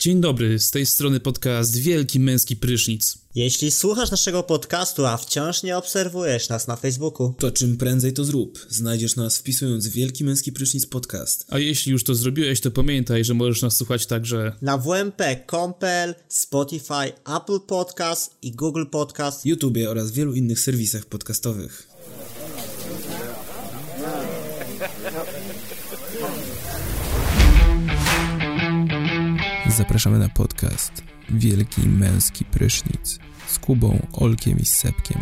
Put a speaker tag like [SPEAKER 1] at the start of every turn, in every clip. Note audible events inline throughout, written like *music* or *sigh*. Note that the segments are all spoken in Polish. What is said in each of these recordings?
[SPEAKER 1] Dzień dobry, z tej strony podcast Wielki Męski Prysznic.
[SPEAKER 2] Jeśli słuchasz naszego podcastu, a wciąż nie obserwujesz nas na Facebooku,
[SPEAKER 3] to czym prędzej to zrób. Znajdziesz nas wpisując Wielki Męski Prysznic Podcast.
[SPEAKER 1] A jeśli już to zrobiłeś, to pamiętaj, że możesz nas słuchać także
[SPEAKER 2] na WMP.compel, Spotify, Apple Podcast i Google Podcast,
[SPEAKER 3] YouTube oraz wielu innych serwisach podcastowych. Zapraszamy na podcast Wielki Męski Prysznic z Kubą, Olkiem i Sepkiem.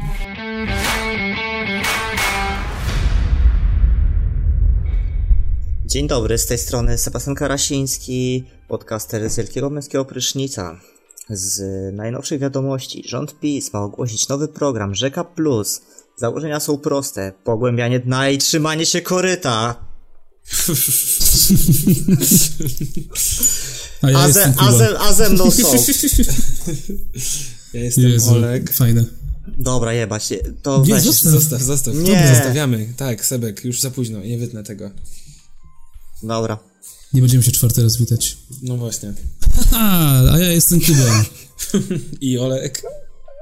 [SPEAKER 2] Dzień dobry, z tej strony Sebastian Karasiński, podcaster z Wielkiego Męskiego Prysznica. Z najnowszych wiadomości, rząd PiS ma ogłosić nowy program Rzeka Plus. Założenia są proste, pogłębianie dna i trzymanie się koryta. *laughs*
[SPEAKER 1] A, ja
[SPEAKER 2] a, ze, a, ze, a ze mną są.
[SPEAKER 3] Ja jestem Jezu, Olek.
[SPEAKER 1] Fajne.
[SPEAKER 2] Dobra, jebać. To
[SPEAKER 3] nie, weź. Zostaw, zostaw, zostaw. Nie. Zostawiamy. Tak, Sebek, już za późno, nie wytnę tego.
[SPEAKER 2] Dobra.
[SPEAKER 1] Nie będziemy się czwarty raz witać.
[SPEAKER 3] No właśnie.
[SPEAKER 1] A, a ja jestem Kuba. *laughs*
[SPEAKER 3] I Olek.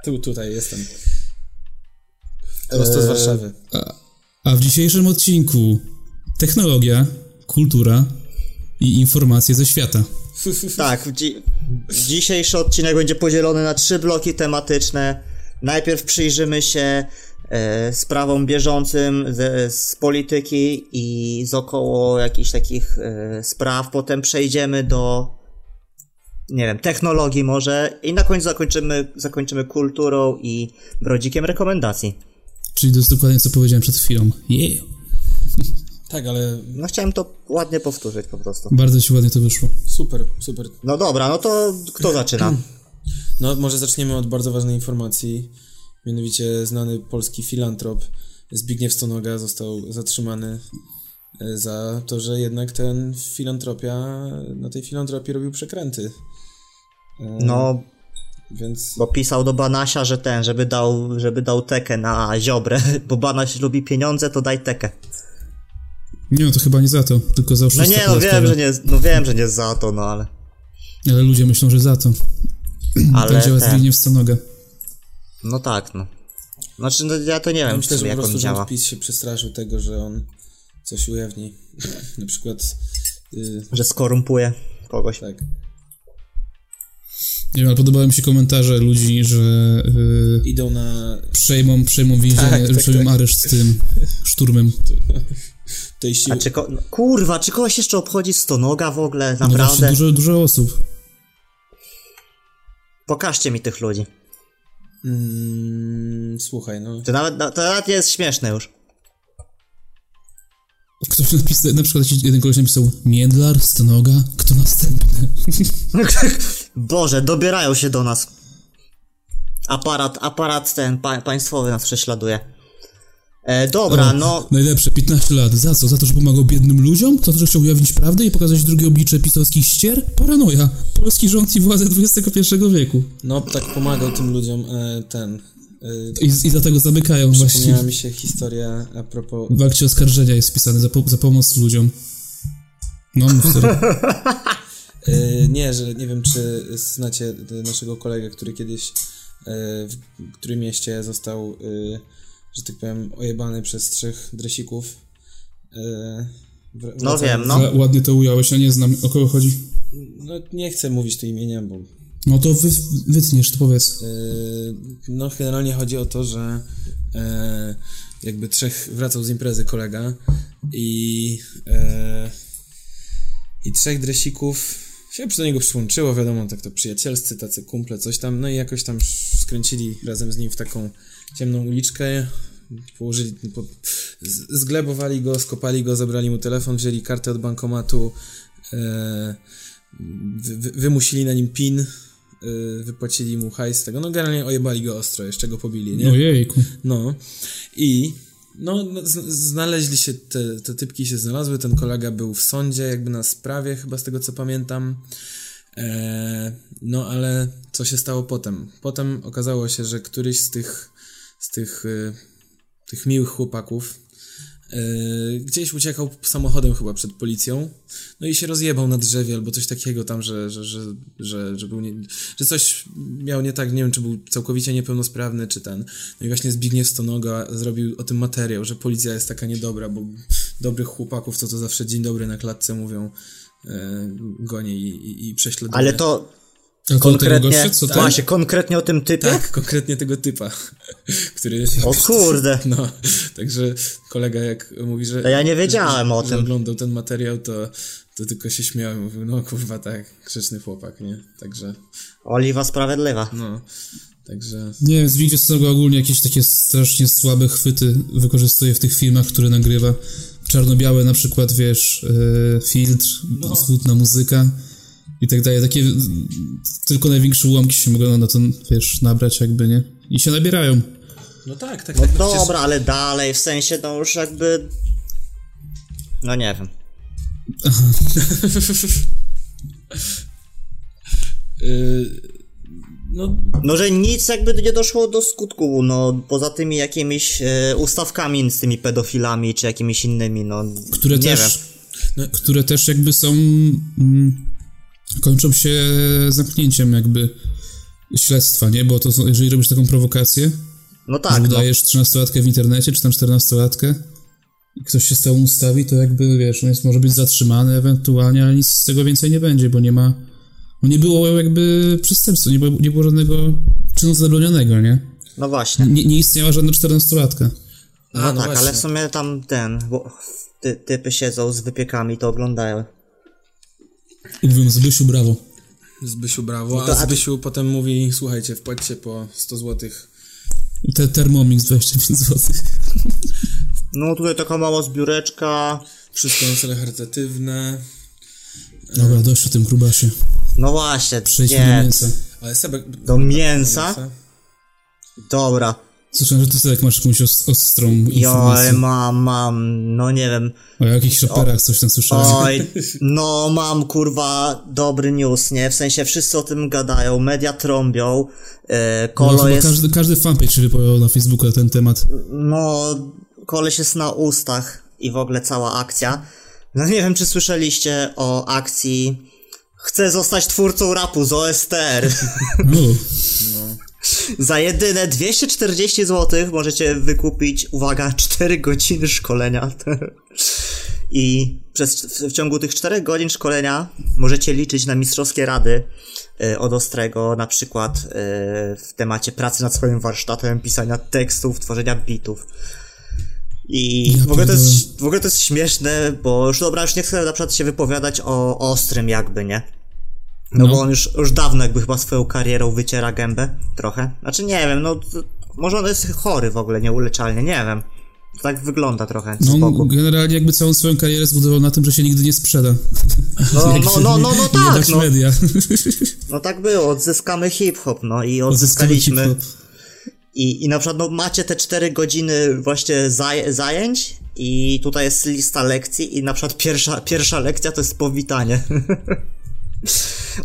[SPEAKER 3] Tu, tutaj jestem. Prosto z Warszawy.
[SPEAKER 1] A, a w dzisiejszym odcinku technologia, kultura i informacje ze świata.
[SPEAKER 2] Tak, dzi dzisiejszy odcinek będzie podzielony na trzy bloki tematyczne. Najpierw przyjrzymy się e, sprawom bieżącym z, z, polityki i z około jakichś takich e, spraw. Potem przejdziemy do, nie wiem, technologii może i na końcu zakończymy, zakończymy kulturą i brodzikiem rekomendacji.
[SPEAKER 1] Czyli to jest dokładnie co powiedziałem przed chwilą. Yeah. *laughs*
[SPEAKER 3] Tak, ale...
[SPEAKER 2] No chciałem to ładnie powtórzyć po prostu.
[SPEAKER 1] Bardzo ci ładnie to wyszło.
[SPEAKER 3] Super, super.
[SPEAKER 2] No dobra, no to kto zaczyna? *clears throat*
[SPEAKER 3] No może zaczniemy od bardzo ważnej informacji. Mianowicie znany polski filantrop Zbigniew Stonoga został zatrzymany e, za to, że jednak ten filantropia, na tej filantropii robił przekręty.
[SPEAKER 2] E, no, więc... Bo pisał do Banasia, że ten, żeby dał, żeby dał tekę na Ziobrę, *laughs* bo Banaś lubi pieniądze, to daj tekę.
[SPEAKER 1] Nie, no to chyba nie za to, tylko za
[SPEAKER 2] No nie, no wiem, że nie, no wiem, że nie za to, no ale...
[SPEAKER 1] Ale ludzie myślą, że za to. *clears throat* Ale tak działa ten... Zbigniew Stanoga.
[SPEAKER 2] No tak, no. Znaczy, no, ja to nie wiem, ja
[SPEAKER 3] myślę, że
[SPEAKER 2] jak
[SPEAKER 3] po prostu
[SPEAKER 2] on działa.
[SPEAKER 3] PiS się przestraszył tego, że on coś ujawni. *laughs* Na przykład...
[SPEAKER 2] Yy... Że skorumpuje kogoś.
[SPEAKER 3] Tak.
[SPEAKER 1] Nie wiem, ale podobały mi się komentarze ludzi, że
[SPEAKER 3] yy, idą na...
[SPEAKER 1] Przejmą, przejmą więzienie, tak, tak, przejmą tak. areszt z tym szturmem. *laughs*
[SPEAKER 2] tej siły. A czy ko- no, kurwa, czy kogoś jeszcze obchodzi stonoga w ogóle? No Naprawdę? No
[SPEAKER 1] dużo, dużo osób.
[SPEAKER 2] Pokażcie mi tych ludzi.
[SPEAKER 3] Mm, słuchaj, no.
[SPEAKER 2] To nawet, to nawet nie jest śmieszne już.
[SPEAKER 1] Ktoś napisał, na przykład jeden koleś napisał Miedlar, Stonoga, kto następny? *laughs*
[SPEAKER 2] Boże, dobierają się do nas. Aparat, aparat ten pa, państwowy nas prześladuje. E, dobra, o, no.
[SPEAKER 1] Najlepsze, 15 lat. Za co? Za to, że pomagał biednym ludziom? Za to, że chciał ujawnić prawdę i pokazać drugie oblicze pisowskich ścier? Paranoja. Polski rząd i władze XXI wieku.
[SPEAKER 3] No, tak pomagał tym ludziom e, ten...
[SPEAKER 1] E, I, I dlatego zamykają właśnie.
[SPEAKER 3] Przypomniała mi się historia a propos...
[SPEAKER 1] W akcie oskarżenia jest wpisane za, po, za pomoc ludziom. No, mów *laughs*
[SPEAKER 3] e, Nie, że nie wiem, czy znacie naszego kolegę, który kiedyś e, w którym mieście został że tak powiem, ojebany przez trzech dresików.
[SPEAKER 2] Yy, no wiem, no.
[SPEAKER 1] Ładnie to ująłeś, ja nie znam, o kogo chodzi.
[SPEAKER 3] No nie chcę mówić tu imienia, bo...
[SPEAKER 1] No to wy, wytniesz, to powiedz.
[SPEAKER 3] Yy, no generalnie chodzi o to, że yy, jakby trzech wracał z imprezy kolega i yy, i trzech dresików się przy do niego przyłączyło, wiadomo, tak to przyjacielscy, tacy kumple, coś tam, no i jakoś tam skręcili razem z nim w taką ciemną uliczkę, położyli, po, zglebowali go, skopali go, zabrali mu telefon, wzięli kartę od bankomatu, e, wy, wymusili na nim PIN, e, wypłacili mu hajs tego, no generalnie ojebali go ostro, jeszcze go pobili, nie?
[SPEAKER 1] Ojejku.
[SPEAKER 3] No i no, no znaleźli się, te, te typki się znalazły, ten kolega był w sądzie, jakby na sprawie, chyba z tego co pamiętam. E, no ale co się stało potem? Potem okazało się, że któryś z tych, z tych, e, tych miłych chłopaków Yy, gdzieś uciekał samochodem chyba przed policją, no i się rozjebał na drzewie albo coś takiego tam, że, że, że, że, że był nie, że coś miał nie tak, nie wiem, czy był całkowicie niepełnosprawny, czy ten. No i właśnie Zbigniew Stonoga zrobił o tym materiał, że policja jest taka niedobra, bo dobrych chłopaków, co to zawsze dzień dobry na klatce mówią, yy, gonię i, i, i prześladuję.
[SPEAKER 2] Ale to
[SPEAKER 1] A
[SPEAKER 2] konkretnie,
[SPEAKER 1] tego gościa, co
[SPEAKER 2] właśnie, konkretnie o tym typie?
[SPEAKER 3] Tak, konkretnie tego typa, *laughs* który...
[SPEAKER 2] O kurde.
[SPEAKER 3] No, także kolega jak mówi, że...
[SPEAKER 2] To ja nie wiedziałem
[SPEAKER 3] że,
[SPEAKER 2] o
[SPEAKER 3] że
[SPEAKER 2] tym.
[SPEAKER 3] oglądał ten materiał, to, to tylko się śmiał i mówił, no kurwa tak, grzeczny chłopak, nie? Także,
[SPEAKER 2] Oliwa sprawiedliwa.
[SPEAKER 3] no, także...
[SPEAKER 1] Nie wiem, Zbigniew Stonoga ogólnie jakieś takie strasznie słabe chwyty wykorzystuje w tych filmach, które nagrywa. Czarno-białe na przykład, wiesz, e, filtr, smutna muzyka i tak dalej. Takie tylko największe ułamki się mogą na to, wiesz, nabrać jakby, nie? I się nabierają.
[SPEAKER 3] No tak, tak,
[SPEAKER 2] No
[SPEAKER 3] tak. przecież-
[SPEAKER 2] dobra, ale dalej, w sensie to już jakby... No nie wiem.
[SPEAKER 3] Yy, *laughs* no,
[SPEAKER 2] No, że nic jakby nie doszło do skutku, no, poza tymi jakimiś e, ustawkami z tymi pedofilami, czy jakimiś innymi, no,
[SPEAKER 1] które
[SPEAKER 2] nie
[SPEAKER 1] też,
[SPEAKER 2] wiem.
[SPEAKER 1] które też jakby są, mm, kończą się zamknięciem jakby śledztwa, nie? Bo to są, jeżeli robisz taką prowokację,
[SPEAKER 2] No
[SPEAKER 1] że
[SPEAKER 2] tak, no.
[SPEAKER 1] udajesz 13-latkę w internecie, czy tam 14-latkę i ktoś się z tobą ustawi, to jakby, wiesz, on jest, może być zatrzymany ewentualnie, ale nic z tego więcej nie będzie, bo nie ma, bo nie było jakby przestępstwa, nie było, nie było żadnego czynu zabronionego, nie?
[SPEAKER 2] No właśnie.
[SPEAKER 1] Nie, nie istniała żadna 14-latka.
[SPEAKER 2] No,
[SPEAKER 3] A, no
[SPEAKER 2] tak, ale
[SPEAKER 3] właśnie.
[SPEAKER 2] w sumie tam ten, bo ty, typy siedzą z wypiekami, to oglądają.
[SPEAKER 1] I mówią, Zbysiu, brawo.
[SPEAKER 3] Zbysiu brawo,
[SPEAKER 2] to-
[SPEAKER 3] a Zbysiu potem mówi, słuchajcie, wpłaćcie po 100 złotych.
[SPEAKER 1] Te Thermomix 25 zł.
[SPEAKER 2] No tutaj taka mała zbióreczka.
[SPEAKER 3] Wszystko na cele charytatywne.
[SPEAKER 1] Dobra, dość o tym grubasie.
[SPEAKER 2] No właśnie,
[SPEAKER 1] Przejdźmy do
[SPEAKER 2] nie,
[SPEAKER 1] mięsa.
[SPEAKER 3] Ale Sebek...
[SPEAKER 2] do mięsa? Dobra.
[SPEAKER 1] Słyszałem, że ty sobie masz jakąś os- ostrą
[SPEAKER 2] Jo,
[SPEAKER 1] informację.
[SPEAKER 2] mam, mam, no nie wiem.
[SPEAKER 1] O jakichś raperach coś tam słyszałem.
[SPEAKER 2] Oj, *laughs* no mam kurwa dobry news, nie? W sensie wszyscy o tym gadają, media trąbią, e,
[SPEAKER 1] No,
[SPEAKER 2] kolo
[SPEAKER 1] chyba
[SPEAKER 2] jest,
[SPEAKER 1] każdy, każdy fanpage się wypowiadał na Facebooku na ten temat.
[SPEAKER 2] no koleś jest na ustach i w ogóle cała akcja. No nie wiem, czy słyszeliście o akcji Chcę zostać twórcą rapu z OSTR.
[SPEAKER 1] O, *laughs*
[SPEAKER 2] Za jedyne 240 zł możecie wykupić, uwaga, 4 godziny szkolenia. I przez, w, ciągu tych 4 godzin szkolenia możecie liczyć na mistrzowskie rady e, od Ostrego, na przykład e, w temacie pracy nad swoim warsztatem, pisania tekstów, tworzenia bitów. I
[SPEAKER 1] Ja
[SPEAKER 2] w, ogóle to jest, w ogóle to jest śmieszne, bo już dobra, już nie chcę na przykład się wypowiadać o Ostrym jakby, nie? No,
[SPEAKER 1] No.
[SPEAKER 2] bo on już, już dawno jakby chyba swoją karierą wyciera gębę, trochę. Znaczy nie wiem, no to, może on jest chory w ogóle, nieuleczalnie, nie wiem. To tak wygląda trochę
[SPEAKER 1] no, generalnie jakby całą swoją karierę zbudował na tym, że się nigdy nie sprzeda.
[SPEAKER 2] No, *laughs* no, no, no, no tak, no.
[SPEAKER 1] media. *laughs*
[SPEAKER 2] No tak było, odzyskamy hip-hop, no i odzyskaliśmy. I, I na przykład no, macie te 4 godziny właśnie zaj zajęć i tutaj jest lista lekcji i na przykład pierwsza, pierwsza lekcja to jest powitanie. *laughs*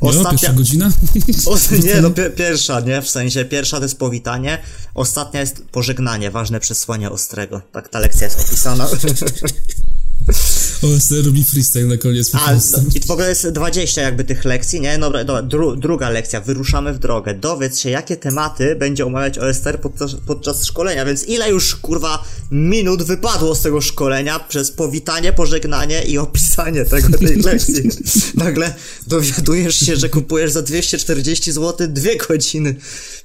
[SPEAKER 1] No, pierwsza godzina? *laughs*
[SPEAKER 2] O, nie, no pi- pierwsza, nie? W sensie pierwsza to jest powitanie, ostatnia jest pożegnanie, ważne przesłanie Ostrego. Tak ta lekcja jest opisana. *laughs*
[SPEAKER 1] OSR robi freestyle na koniec po
[SPEAKER 2] A,
[SPEAKER 1] prostu.
[SPEAKER 2] i w ogóle jest 20 jakby tych lekcji, nie? Dobra, dobra dru, druga lekcja, wyruszamy w drogę. Dowiedz się, jakie tematy będzie omawiać OSR podczas, podczas szkolenia, więc ile już, kurwa, minut wypadło z tego szkolenia przez powitanie, pożegnanie i opisanie tego, tej *laughs* lekcji. Nagle dowiadujesz się, że kupujesz za 240 zł dwie godziny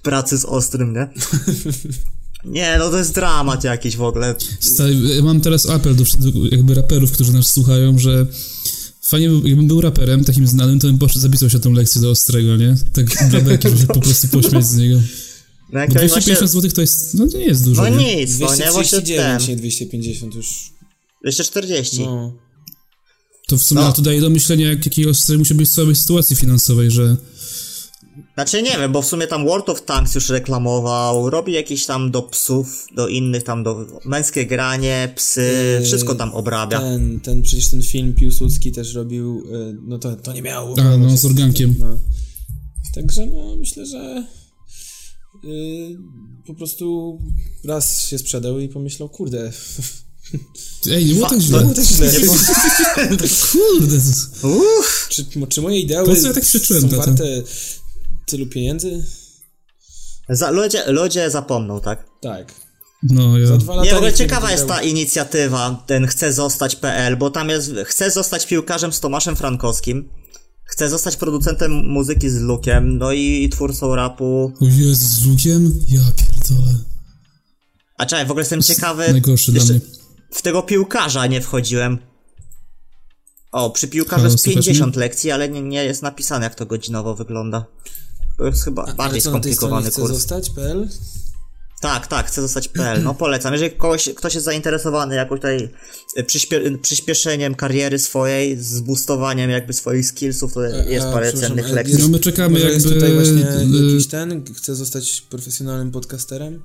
[SPEAKER 2] pracy z Ostrym, nie? *laughs* Nie, no to jest dramat jakiś w ogóle.
[SPEAKER 1] Stary, mam teraz apel do, jakby raperów, którzy nas słuchają, że fajnie, by- jakbym był raperem takim znanym, to bym poszedł, zapisał się tą lekcję do Ostrego, nie? Tak dla beki, żeby się po prostu pośmiać z niego.
[SPEAKER 2] No, jak
[SPEAKER 1] Bo
[SPEAKER 2] to
[SPEAKER 1] 250
[SPEAKER 2] właśnie,
[SPEAKER 1] zł to jest, no nie jest dużo,
[SPEAKER 2] no
[SPEAKER 1] nie?
[SPEAKER 2] nic, no nie, właśnie
[SPEAKER 3] 239,
[SPEAKER 2] ten.
[SPEAKER 3] nie 250 już.
[SPEAKER 2] 240.
[SPEAKER 3] No.
[SPEAKER 1] To w sumie
[SPEAKER 2] No.
[SPEAKER 1] no. to daje do myślenia, jak jakiej Ostry musi być w słabej sytuacji finansowej, że
[SPEAKER 2] Znaczy nie wiem, bo w sumie tam World of Tanks już reklamował, robi jakieś tam do psów, do innych tam, do męskie granie, psy,
[SPEAKER 3] Yy,
[SPEAKER 2] wszystko tam obrabia.
[SPEAKER 3] Ten, ten, przecież ten film Piłsudski też robił, y, no to, to nie miało.
[SPEAKER 1] A, no, z organkiem.
[SPEAKER 3] No. Także no, myślę, że y, po prostu raz się sprzedał i pomyślał, kurde,
[SPEAKER 1] Ej, nie było tak źle.
[SPEAKER 2] no, tak źle. Nie było- *laughs*
[SPEAKER 1] Kurde, to-
[SPEAKER 2] Uff,
[SPEAKER 3] Czy, czy moje ideały
[SPEAKER 1] Po co ja tak
[SPEAKER 3] są warte tylu pieniędzy?
[SPEAKER 2] za, ludzie, ludzie zapomną, tak?
[SPEAKER 3] Tak.
[SPEAKER 1] no ja...
[SPEAKER 3] Za dwa lata
[SPEAKER 2] Nie, w ogóle ciekawa jest ta inicjatywa, ten chcę zostać.pl, bo tam jest, chcę zostać piłkarzem z Tomaszem Frankowskim, chcę zostać producentem muzyki z Lukiem, no i twórcą rapu.
[SPEAKER 1] O Jezu, z Lukiem? Ja pierdolę.
[SPEAKER 2] A czekaj, w ogóle jestem ciekawy,
[SPEAKER 1] Najgorszy dla mnie.
[SPEAKER 2] w tego piłkarza nie wchodziłem. O, przy piłkarzu jest
[SPEAKER 1] słychać
[SPEAKER 2] 50 lekcji, ale nie, nie jest napisane jak to godzinowo wygląda. To jest chyba
[SPEAKER 3] Ale
[SPEAKER 2] bardziej
[SPEAKER 3] co
[SPEAKER 2] skomplikowany
[SPEAKER 3] chce
[SPEAKER 2] kurs.
[SPEAKER 3] zostać.pl?
[SPEAKER 2] Tak, tak, chcę zostać.pl. No polecam. Jeżeli kogoś, ktoś jest zainteresowany jakoś tutaj e, przyspie, przyspieszeniem kariery swojej, zboostowaniem jakby swoich skillsów, to jest
[SPEAKER 3] A,
[SPEAKER 2] parę cennych
[SPEAKER 3] a
[SPEAKER 2] lekcji.
[SPEAKER 3] jest-
[SPEAKER 1] No my czekamy
[SPEAKER 3] Może jest
[SPEAKER 1] jakby,
[SPEAKER 3] tutaj właśnie
[SPEAKER 1] y-
[SPEAKER 3] jakiś ten, chce zostać profesjonalnym podcasterem?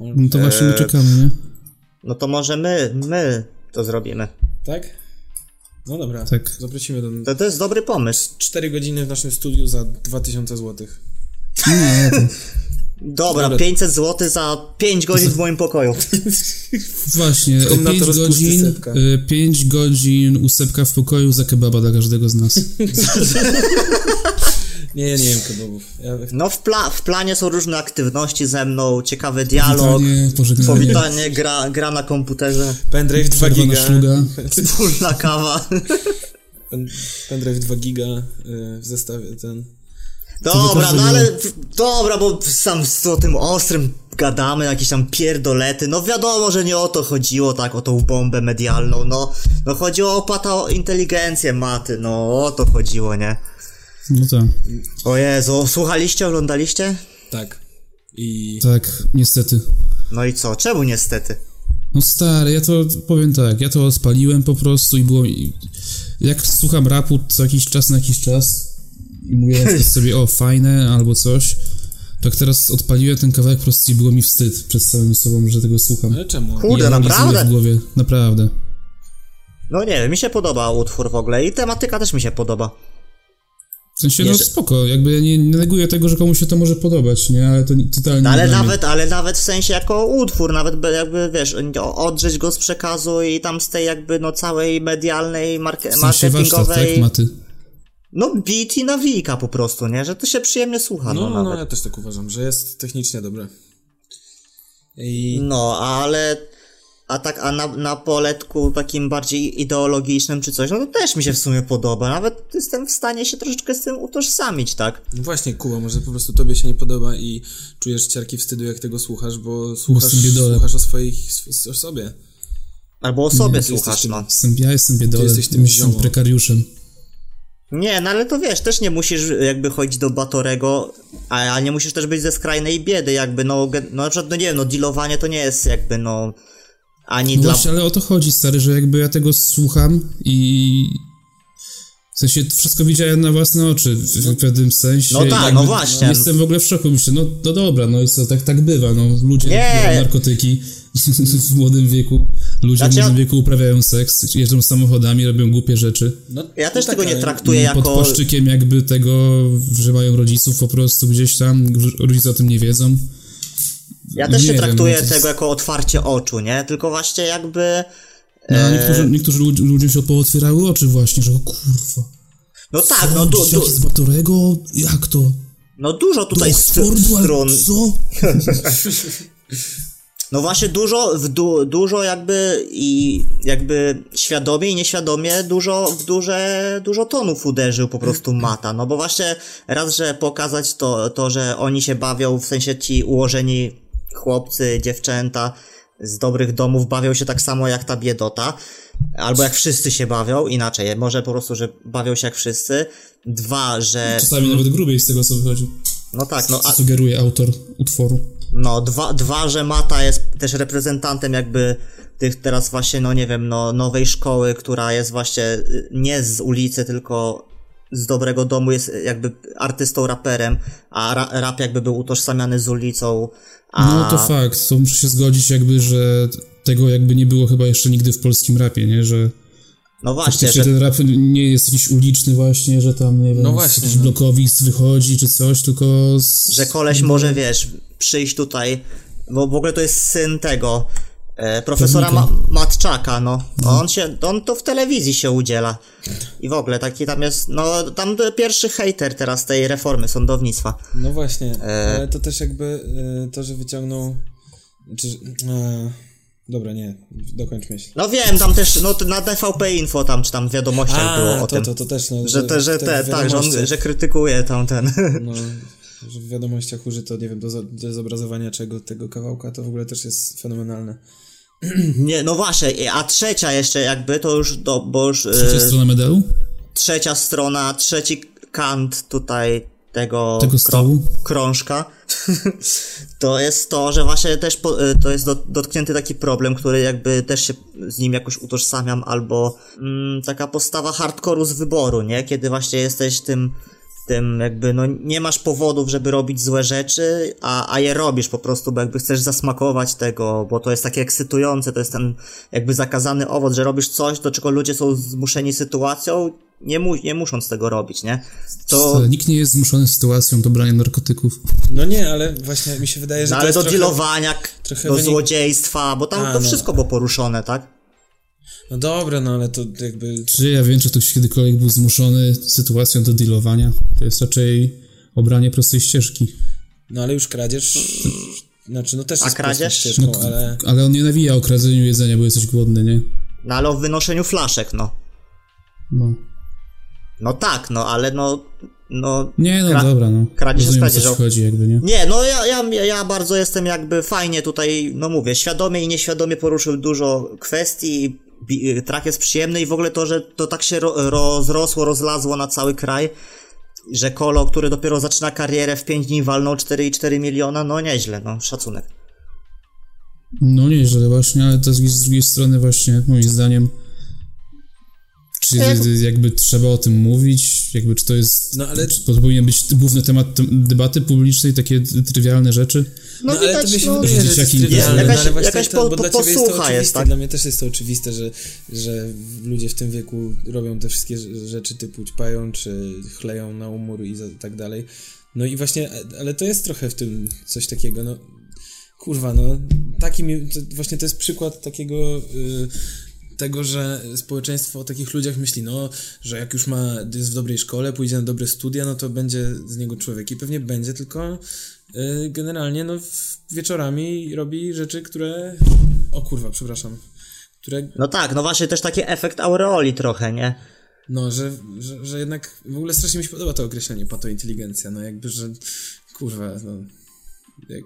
[SPEAKER 1] No to właśnie my czekamy, nie?
[SPEAKER 2] No to może my, my to zrobimy.
[SPEAKER 3] Tak? No dobra,
[SPEAKER 1] Tak.
[SPEAKER 3] zaprosimy do
[SPEAKER 2] To, to jest dobry pomysł.
[SPEAKER 3] 4 godziny w naszym studiu za 2000 zł.
[SPEAKER 1] Nie, to
[SPEAKER 2] Dobra,
[SPEAKER 3] Dobra.
[SPEAKER 2] 500 zł za 5 godzin w moim pokoju. *laughs*
[SPEAKER 1] właśnie,
[SPEAKER 3] Komnator
[SPEAKER 1] 5
[SPEAKER 3] rozpusty
[SPEAKER 1] godzin,
[SPEAKER 3] sepka.
[SPEAKER 1] 5 godzin usepka w pokoju za kebaba dla każdego z nas. *laughs*
[SPEAKER 3] Nie, ja nie wiem kebabów. Ja,
[SPEAKER 2] No w, pla- w planie są różne aktywności ze mną, ciekawy dialog,
[SPEAKER 1] Powitanie, pożegnanie.
[SPEAKER 2] powitanie, gra, gra na komputerze,
[SPEAKER 3] pendrive 2
[SPEAKER 1] Przerwana
[SPEAKER 3] giga.
[SPEAKER 2] wspólna kawa.
[SPEAKER 3] Pen, pendrive 2 giga y, w zestawie ten.
[SPEAKER 2] Dobra, no ale dobra, bo sam z o tym ostrym gadamy, jakieś tam pierdolety. No wiadomo, że nie o to chodziło, tak, o tą bombę medialną. No, no chodziło o opłata o inteligencję maty, no o to chodziło, nie?
[SPEAKER 1] No tak,
[SPEAKER 2] O Jezu, słuchaliście, oglądaliście?
[SPEAKER 3] Tak. I
[SPEAKER 1] tak, niestety.
[SPEAKER 2] No i co? Czemu niestety?
[SPEAKER 1] No stary, ja to powiem tak, ja to spaliłem po prostu i było mi... Jak słucham rapu co jakiś czas na jakiś czas i mówię *laughs* sobie, o fajne albo coś, tak teraz odpaliłem ten kawałek po prostu i było mi wstyd przed samym sobą, że tego słucham.
[SPEAKER 3] ale czemu?
[SPEAKER 2] Kurde,
[SPEAKER 1] analizuję
[SPEAKER 2] naprawdę?
[SPEAKER 1] w głowie, naprawdę.
[SPEAKER 2] No nie wiem, mi się podoba utwór w ogóle i tematyka też mi się podoba.
[SPEAKER 1] W sensie, no spoko, jakby ja nie, nie neguję tego, że komuś się to może podobać, nie, ale to nie- totalnie
[SPEAKER 2] No, ale nawet, ale nawet w sensie jako utwór, nawet by jakby, wiesz, odrzeć go z przekazu i tam z tej jakby, no całej medialnej, marke-
[SPEAKER 1] W sensie warsztat,
[SPEAKER 2] marketingowej...
[SPEAKER 1] tak, Maty?
[SPEAKER 2] No beat i nawika po prostu, nie? Że to się przyjemnie słucha, no,
[SPEAKER 3] No, no,
[SPEAKER 2] nawet.
[SPEAKER 3] ja też tak uważam, że jest technicznie dobre. I
[SPEAKER 2] No, ale... A tak, a na, na poletku takim bardziej ideologicznym czy coś, no to też mi się w sumie podoba. Nawet jestem w stanie się troszeczkę z tym utożsamić, tak?
[SPEAKER 3] no właśnie, Kuba, może po prostu tobie się nie podoba i czujesz ciarki wstydu, jak tego słuchasz, bo słuchasz, słuchasz o swoich, o sobie.
[SPEAKER 2] Albo o sobie
[SPEAKER 3] ty
[SPEAKER 2] słuchasz,
[SPEAKER 3] jesteś
[SPEAKER 2] no.
[SPEAKER 1] Jestem, ja jestem biedolem,
[SPEAKER 3] jesteś tym
[SPEAKER 1] jestem prekariuszem.
[SPEAKER 2] Nie, no ale to wiesz, też nie musisz jakby chodzić do Batorego, a, a nie musisz też być ze skrajnej biedy, jakby no, no na przykład, no nie wiem, no dealowanie to nie jest jakby no ani
[SPEAKER 1] No
[SPEAKER 2] dla...
[SPEAKER 1] właśnie, ale o to chodzi, stary, że jakby ja tego słucham i... W sensie to wszystko widziałem na własne oczy, w, w pewnym sensie.
[SPEAKER 2] No tak, no właśnie.
[SPEAKER 1] Jestem w ogóle w szoku, myślę, no, no dobra, no i co, tak, tak bywa, no ludzie
[SPEAKER 2] Nie.
[SPEAKER 1] narkotyki *laughs* w młodym wieku, ludzie
[SPEAKER 2] Znaczy
[SPEAKER 1] w młodym wieku uprawiają seks, jeżdżą samochodami, robią głupie rzeczy.
[SPEAKER 3] No,
[SPEAKER 2] Ja też
[SPEAKER 3] no tak,
[SPEAKER 2] tego nie
[SPEAKER 3] ale-
[SPEAKER 2] traktuję
[SPEAKER 1] Pod
[SPEAKER 2] jako...
[SPEAKER 1] płaszczykiem jakby tego, że mają rodziców po prostu gdzieś tam, rodzice o tym nie wiedzą.
[SPEAKER 2] Ja też
[SPEAKER 1] nie
[SPEAKER 2] nie
[SPEAKER 1] wiem,
[SPEAKER 2] traktuję
[SPEAKER 1] jest-
[SPEAKER 2] tego jako otwarcie oczu, nie? Tylko właśnie jakby...
[SPEAKER 1] No,
[SPEAKER 2] E,
[SPEAKER 1] niektórzy, niektórzy ludzie, ludziom się pootwierały oczy właśnie, że o kurwa.
[SPEAKER 2] No tak, no, du, du,
[SPEAKER 1] z Batorego? Jak to?
[SPEAKER 2] no dużo tutaj
[SPEAKER 1] Do
[SPEAKER 2] st-
[SPEAKER 1] Oxfordu, ale
[SPEAKER 2] stron...
[SPEAKER 1] co? *laughs*
[SPEAKER 2] No właśnie dużo, w du, dużo jakby i jakby świadomie i nieświadomie dużo, w duże, dużo tonów uderzył po prostu Mata, no bo właśnie raz, że pokazać to, to, że oni się bawią, w sensie ci ułożeni chłopcy, dziewczęta z dobrych domów bawią się tak samo jak ta biedota, albo jak wszyscy się bawią, inaczej, może po prostu, że bawią się jak wszyscy. Dwa, że,
[SPEAKER 1] Czasami nawet grubiej z tego co wychodzi.
[SPEAKER 2] no tak, no
[SPEAKER 1] Co
[SPEAKER 2] a,
[SPEAKER 1] sugeruje autor utworu.
[SPEAKER 2] no, dwa, dwa, że Mata jest też reprezentantem jakby tych teraz właśnie, no nie wiem, no nowej szkoły, która jest właśnie y, nie z ulicy, tylko z dobrego domu, jest jakby artystą, raperem, a ra, rap jakby był utożsamiany z ulicą, a...
[SPEAKER 1] No to fakt, to muszę się zgodzić jakby, że tego jakby nie było chyba jeszcze nigdy w polskim rapie, nie? Że
[SPEAKER 2] No właśnie, że,
[SPEAKER 1] ten rap nie jest jakiś uliczny właśnie, że tam, nie wiem,
[SPEAKER 3] No właśnie,
[SPEAKER 1] jakiś
[SPEAKER 3] no.
[SPEAKER 1] blokowisk wychodzi czy coś, tylko z...
[SPEAKER 2] że koleś może, wiesz, przyjść tutaj, bo w ogóle to jest syn tego, E, profesora Ma. Matczaka, no. On się, on to w telewizji się udziela. I w ogóle taki tam jest, no tam pierwszy hejter teraz tej reformy sądownictwa.
[SPEAKER 3] No właśnie,
[SPEAKER 2] E.
[SPEAKER 3] ale to też jakby e, to, że wyciągnął. Czy, e, dobra, nie, dokończ myśl.
[SPEAKER 2] No wiem, tam też, no na TVP Info tam, czy tam w wiadomościach było o
[SPEAKER 3] to,
[SPEAKER 2] tym.
[SPEAKER 3] to, to też, no,
[SPEAKER 2] Że, te, że, te, tak, że, on, że krytykuje tam ten.
[SPEAKER 3] No, *laughs* że w wiadomościach użyto, nie wiem, do, do zobrazowania czego tego kawałka, to w ogóle też jest fenomenalne. *clears throat*
[SPEAKER 2] Nie, no właśnie, a trzecia jeszcze jakby, to już, do, bo już
[SPEAKER 1] Trzecia
[SPEAKER 2] e,
[SPEAKER 1] strona medalu?
[SPEAKER 2] trzecia strona, trzeci kant tutaj tego,
[SPEAKER 1] Tego stołu?
[SPEAKER 2] krążka, *laughs* to jest to, że właśnie też po, e, to jest dot, dotknięty taki problem, który jakby też się z nim jakoś utożsamiam, albo mm, taka postawa hardkoru z wyboru, nie? Kiedy właśnie jesteś tym tym jakby, no nie masz powodów, żeby robić złe rzeczy, a, a je robisz po prostu, bo jakby chcesz zasmakować tego, bo to jest takie ekscytujące, to jest ten jakby zakazany owoc, że robisz coś, do czego ludzie są zmuszeni sytuacją, nie, mu, nie musząc tego robić, nie? To,
[SPEAKER 1] Ale Nikt nie jest zmuszony sytuacją do brania narkotyków.
[SPEAKER 3] No nie, ale właśnie mi się wydaje, że
[SPEAKER 2] no,
[SPEAKER 3] to
[SPEAKER 2] ale
[SPEAKER 3] jest
[SPEAKER 2] do
[SPEAKER 3] trochę...
[SPEAKER 2] dealowania,
[SPEAKER 3] trochę
[SPEAKER 2] do
[SPEAKER 3] wynik-
[SPEAKER 2] złodziejstwa, bo tam
[SPEAKER 3] A,
[SPEAKER 2] to
[SPEAKER 3] no.
[SPEAKER 2] wszystko było poruszone, tak?
[SPEAKER 3] No dobra, no ale to jakby...
[SPEAKER 1] Czy ja wiem, czy ktoś kiedykolwiek był zmuszony sytuacją do dealowania? To jest raczej obranie prostej ścieżki.
[SPEAKER 3] No ale już kradzież... Znaczy, no też
[SPEAKER 2] A
[SPEAKER 3] jest
[SPEAKER 2] kradzież?
[SPEAKER 3] ścieżką,
[SPEAKER 1] No,
[SPEAKER 3] ale...
[SPEAKER 1] Ale on nie nawija o kradzeniu jedzenia, bo jesteś głodny, nie?
[SPEAKER 2] No ale o wynoszeniu flaszek, no.
[SPEAKER 1] No.
[SPEAKER 2] No tak, no, ale no, no,
[SPEAKER 1] Nie, no
[SPEAKER 2] Kra-
[SPEAKER 1] dobra, no.
[SPEAKER 2] kradzież jest
[SPEAKER 1] Rozumiem, o co ci
[SPEAKER 2] kradzieżą.
[SPEAKER 1] chodzi, jakby, nie?
[SPEAKER 2] Nie, no ja, ja, ja bardzo jestem jakby fajnie tutaj, no mówię, świadomie i nieświadomie poruszył dużo kwestii, bi- trak jest przyjemny i w ogóle to, że to tak się ro, rozrosło, rozlazło na cały kraj, że Kolo, który dopiero zaczyna karierę w 5 dni walnął 4,4 miliona, no nieźle, no szacunek.
[SPEAKER 1] No nieźle właśnie, ale to z drugiej strony właśnie, moim zdaniem, czy
[SPEAKER 2] Jak-
[SPEAKER 1] jakby trzeba o tym mówić, jakby czy to jest,
[SPEAKER 3] No, ale-
[SPEAKER 1] czy to powinien być główny temat tem- debaty publicznej, takie trywialne rzeczy?
[SPEAKER 3] No, ale
[SPEAKER 2] widać,
[SPEAKER 3] to mi się
[SPEAKER 2] no,
[SPEAKER 3] wydaje, że to jest
[SPEAKER 1] Dzieciaki-
[SPEAKER 3] trywialne,
[SPEAKER 2] jakaś-
[SPEAKER 3] no, ale właśnie
[SPEAKER 2] jakaś
[SPEAKER 3] to,
[SPEAKER 2] po-
[SPEAKER 3] bo dla
[SPEAKER 2] po-
[SPEAKER 3] ciebie jest to oczywiste,
[SPEAKER 2] jest, tak?
[SPEAKER 3] dla mnie też jest to oczywiste, że, że ludzie w tym wieku robią te wszystkie rz- rzeczy typu ćpają, czy chleją na umór i za, tak dalej. No i właśnie, ale to jest trochę w tym coś takiego, no kurwa, no taki mi, to, właśnie to jest przykład takiego y, tego, że społeczeństwo o takich ludziach myśli, no, że jak już ma, jest w dobrej szkole, pójdzie na dobre studia, no to będzie z niego człowiek i pewnie będzie, tylko y, generalnie, no, wieczorami robi rzeczy, które, o kurwa, przepraszam, które,
[SPEAKER 2] No tak, no właśnie też taki efekt aureoli trochę, nie?
[SPEAKER 3] no, że, że, że jednak, w ogóle strasznie mi się podoba to określenie patointeligencja, no jakby, że, kurwa, no, jak,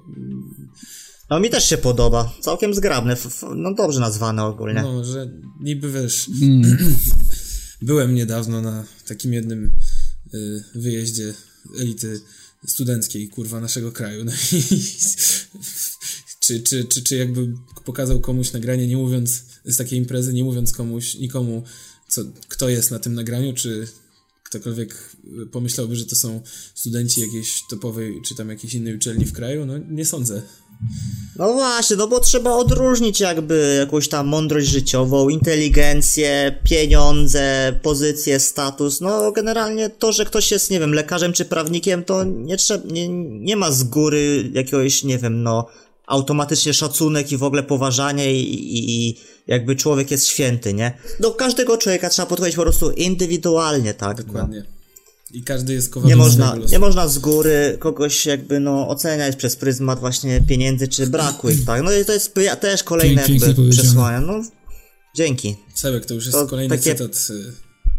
[SPEAKER 2] No mi też się podoba, całkiem zgrabne, f- f- no dobrze nazwane ogólnie.
[SPEAKER 3] No, że niby wiesz. *clears throat* Byłem niedawno na takim jednym y, wyjeździe elity studenckiej, kurwa, naszego kraju. No i *laughs* czy, czy, czy, czy jakby pokazał komuś nagranie, nie mówiąc z takiej imprezy, nie mówiąc komuś, nikomu, co, kto jest na tym nagraniu, czy ktokolwiek y, pomyślałby, że to są studenci jakiejś topowej, czy tam jakiejś innej uczelni w kraju? No nie sądzę.
[SPEAKER 2] No właśnie, no bo trzeba odróżnić jakby jakąś tam mądrość życiową, inteligencję, pieniądze, pozycję, status. No generalnie to, że ktoś jest, nie wiem, lekarzem czy prawnikiem, to nie trzeba, nie, nie ma z góry jakiegoś, nie wiem, no automatycznie szacunek i w ogóle poważanie i, i, i jakby człowiek jest święty, nie? Do każdego człowieka trzeba podchodzić po prostu indywidualnie, tak? No.
[SPEAKER 3] I każdy jest kowalem
[SPEAKER 2] Nie można, nie można z góry kogoś jakby no oceniać przez pryzmat właśnie pieniędzy czy braku ich, tak? No i to jest py- też kolejne
[SPEAKER 1] Pięknie
[SPEAKER 2] jakby przesłanie. No, dzięki.
[SPEAKER 3] Sebek, to już jest
[SPEAKER 2] To
[SPEAKER 3] kolejny
[SPEAKER 2] takie-
[SPEAKER 3] cytat y,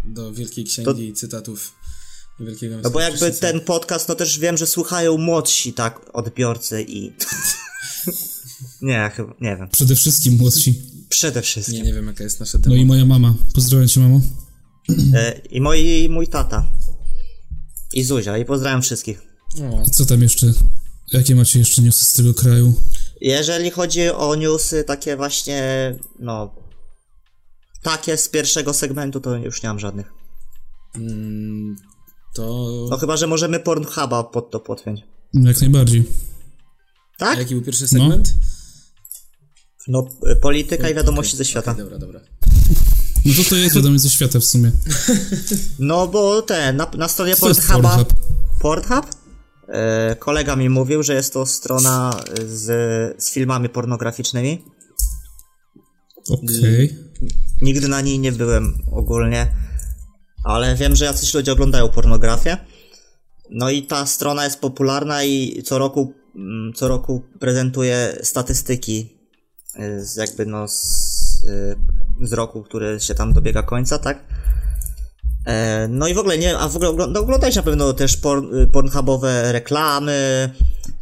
[SPEAKER 3] do Wielkiej Księgi cytatów Wielkiego
[SPEAKER 2] No bo jakby ten podcast, no też wiem, że słuchają młodsi, tak, odbiorcy i... *laughs* nie, chyba, nie wiem.
[SPEAKER 1] Przede wszystkim młodsi.
[SPEAKER 2] Przede wszystkim.
[SPEAKER 3] Nie, nie wiem jaka jest nasza
[SPEAKER 1] No
[SPEAKER 3] demo.
[SPEAKER 1] i moja mama. Pozdrawiam cię, mamo.
[SPEAKER 2] E, I moi, mój tata. I Zuzia. I pozdrawiam wszystkich.
[SPEAKER 3] O,
[SPEAKER 1] Co tam jeszcze? Jakie macie jeszcze newsy z tego kraju?
[SPEAKER 2] Jeżeli chodzi o newsy takie właśnie, no... Takie z pierwszego segmentu, to już nie mam żadnych.
[SPEAKER 3] mm, to...
[SPEAKER 2] No chyba, że możemy Pornhuba pod to podpiąć.
[SPEAKER 1] Jak najbardziej.
[SPEAKER 3] A
[SPEAKER 2] Tak?
[SPEAKER 3] jaki był pierwszy segment?
[SPEAKER 2] No, y, polityka i wiadomości ze świata.
[SPEAKER 3] Okej, dobra, dobra.
[SPEAKER 1] No to to jest wiadomo ze świata w sumie.
[SPEAKER 2] No bo ten, na, na stronie Pornhuba...
[SPEAKER 1] Pornhub?
[SPEAKER 2] Pornhub? E, kolega mi mówił, że jest to strona z, z filmami pornograficznymi.
[SPEAKER 1] Okej.
[SPEAKER 2] Nigdy na niej nie byłem ogólnie, ale wiem, że jacyś ludzie oglądają pornografię. No i ta strona jest popularna i co roku, mm, co roku prezentuje statystyki y, z jakby no z, z roku, który się tam dobiega końca, tak? E, No i w ogóle nie, a w ogóle ogląda, oglądałeś na pewno też porn, y, pornhubowe reklamy,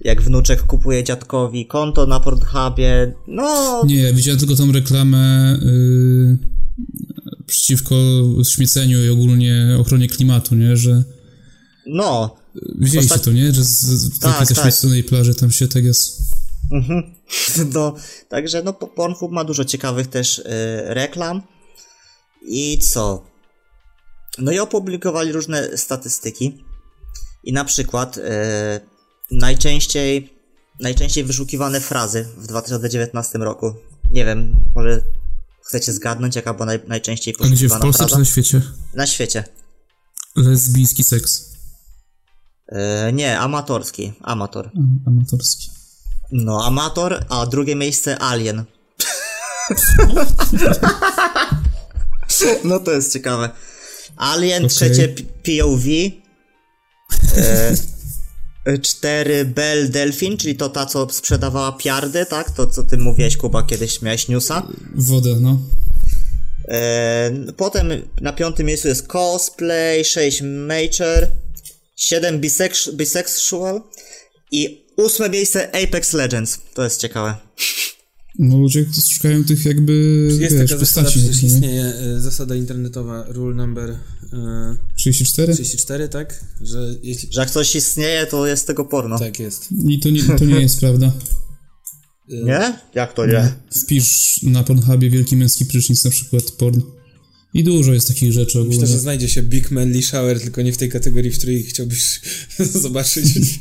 [SPEAKER 2] jak wnuczek kupuje dziadkowi konto na Pornhubie, no
[SPEAKER 1] Nie, widziałem tylko tą reklamę y, przeciwko śmieceniu i ogólnie ochronie klimatu, nie? Że
[SPEAKER 2] no,
[SPEAKER 1] widzieliście
[SPEAKER 2] Ostat-
[SPEAKER 1] to, nie? Że z, z
[SPEAKER 2] Tak, tak.
[SPEAKER 1] plaży tam się tak jest...
[SPEAKER 2] Mhm. *laughs* No, także no po- Pornhub ma dużo ciekawych też y, reklam. I co? No i opublikowali różne statystyki. I na przykład y, najczęściej najczęściej wyszukiwane frazy w 2019 roku. Nie wiem, może chcecie zgadnąć, jaka była naj, najczęściej
[SPEAKER 1] A gdzie, w
[SPEAKER 2] poszukiwana
[SPEAKER 1] Polsce czy
[SPEAKER 2] fraza?
[SPEAKER 1] na świecie?
[SPEAKER 2] Na świecie.
[SPEAKER 1] Lesbijski seks.
[SPEAKER 2] Y, nie, amatorski. Amator.
[SPEAKER 1] Amatorski.
[SPEAKER 2] No, amator, a drugie miejsce alien. no to jest ciekawe. Alien,
[SPEAKER 1] Okej.
[SPEAKER 2] trzecie POV. E, cztery Bell Delfin, czyli to ta, co sprzedawała piardy, tak? To, co ty mówiłeś, Kuba, kiedyś miałeś newsa.
[SPEAKER 1] Wodę, no.
[SPEAKER 2] E, potem na piątym miejscu jest cosplay, 6 mature, 7 bisex- bisexual i ósme miejsce Apex Legends. To jest ciekawe.
[SPEAKER 1] No ludzie szukają tych jakby,
[SPEAKER 3] Jest
[SPEAKER 1] wiesz,
[SPEAKER 3] taka zasada,
[SPEAKER 1] postaci.
[SPEAKER 3] przecież
[SPEAKER 1] nie?
[SPEAKER 3] istnieje y, zasada internetowa, rule number y,
[SPEAKER 1] 34?
[SPEAKER 3] 34, tak? Że jeśli...
[SPEAKER 2] Że jak coś istnieje, to jest tego porno.
[SPEAKER 3] Tak jest.
[SPEAKER 1] I to nie, to nie jest prawda.
[SPEAKER 2] Nie? Jak to nie?
[SPEAKER 1] Wpisz na Pornhubie wielki męski prysznic na przykład porn. I dużo jest takich rzeczy ogólnie.
[SPEAKER 3] Myślę, że znajdzie się Big Manly Shower, tylko nie w tej kategorii, w której chciałbyś *laughs* zobaczyć.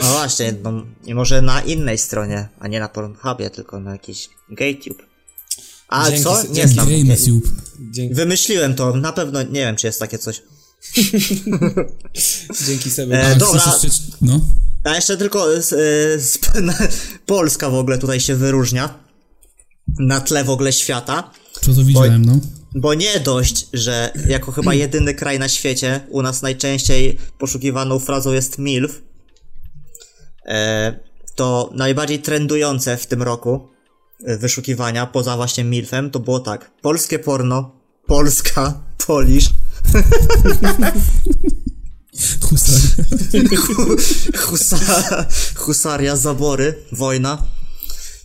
[SPEAKER 2] No właśnie, no, i może na innej stronie, a nie na Pornhubie, tylko na jakiś GayTube. A
[SPEAKER 3] Dzięki
[SPEAKER 2] co? Nie
[SPEAKER 3] dzięki.
[SPEAKER 2] znam.
[SPEAKER 3] Dzięki,
[SPEAKER 2] Wymyśliłem to, na pewno nie wiem, czy jest takie coś. *laughs*
[SPEAKER 3] dzięki Seby.
[SPEAKER 2] E, dobra.
[SPEAKER 1] No.
[SPEAKER 2] A jeszcze tylko z, y, z, Polska w ogóle tutaj się wyróżnia na tle w ogóle świata.
[SPEAKER 1] To to widziałem, no.
[SPEAKER 2] Bo nie dość, że jako chyba *clears throat* jedyny kraj na świecie u nas najczęściej poszukiwaną frazą jest MILF, to najbardziej trendujące w tym roku e, wyszukiwania, poza właśnie MILFem, to było tak. Polskie porno, Polska, Polisz,
[SPEAKER 1] Husar. *laughs*
[SPEAKER 2] husa, husaria, zabory, wojna.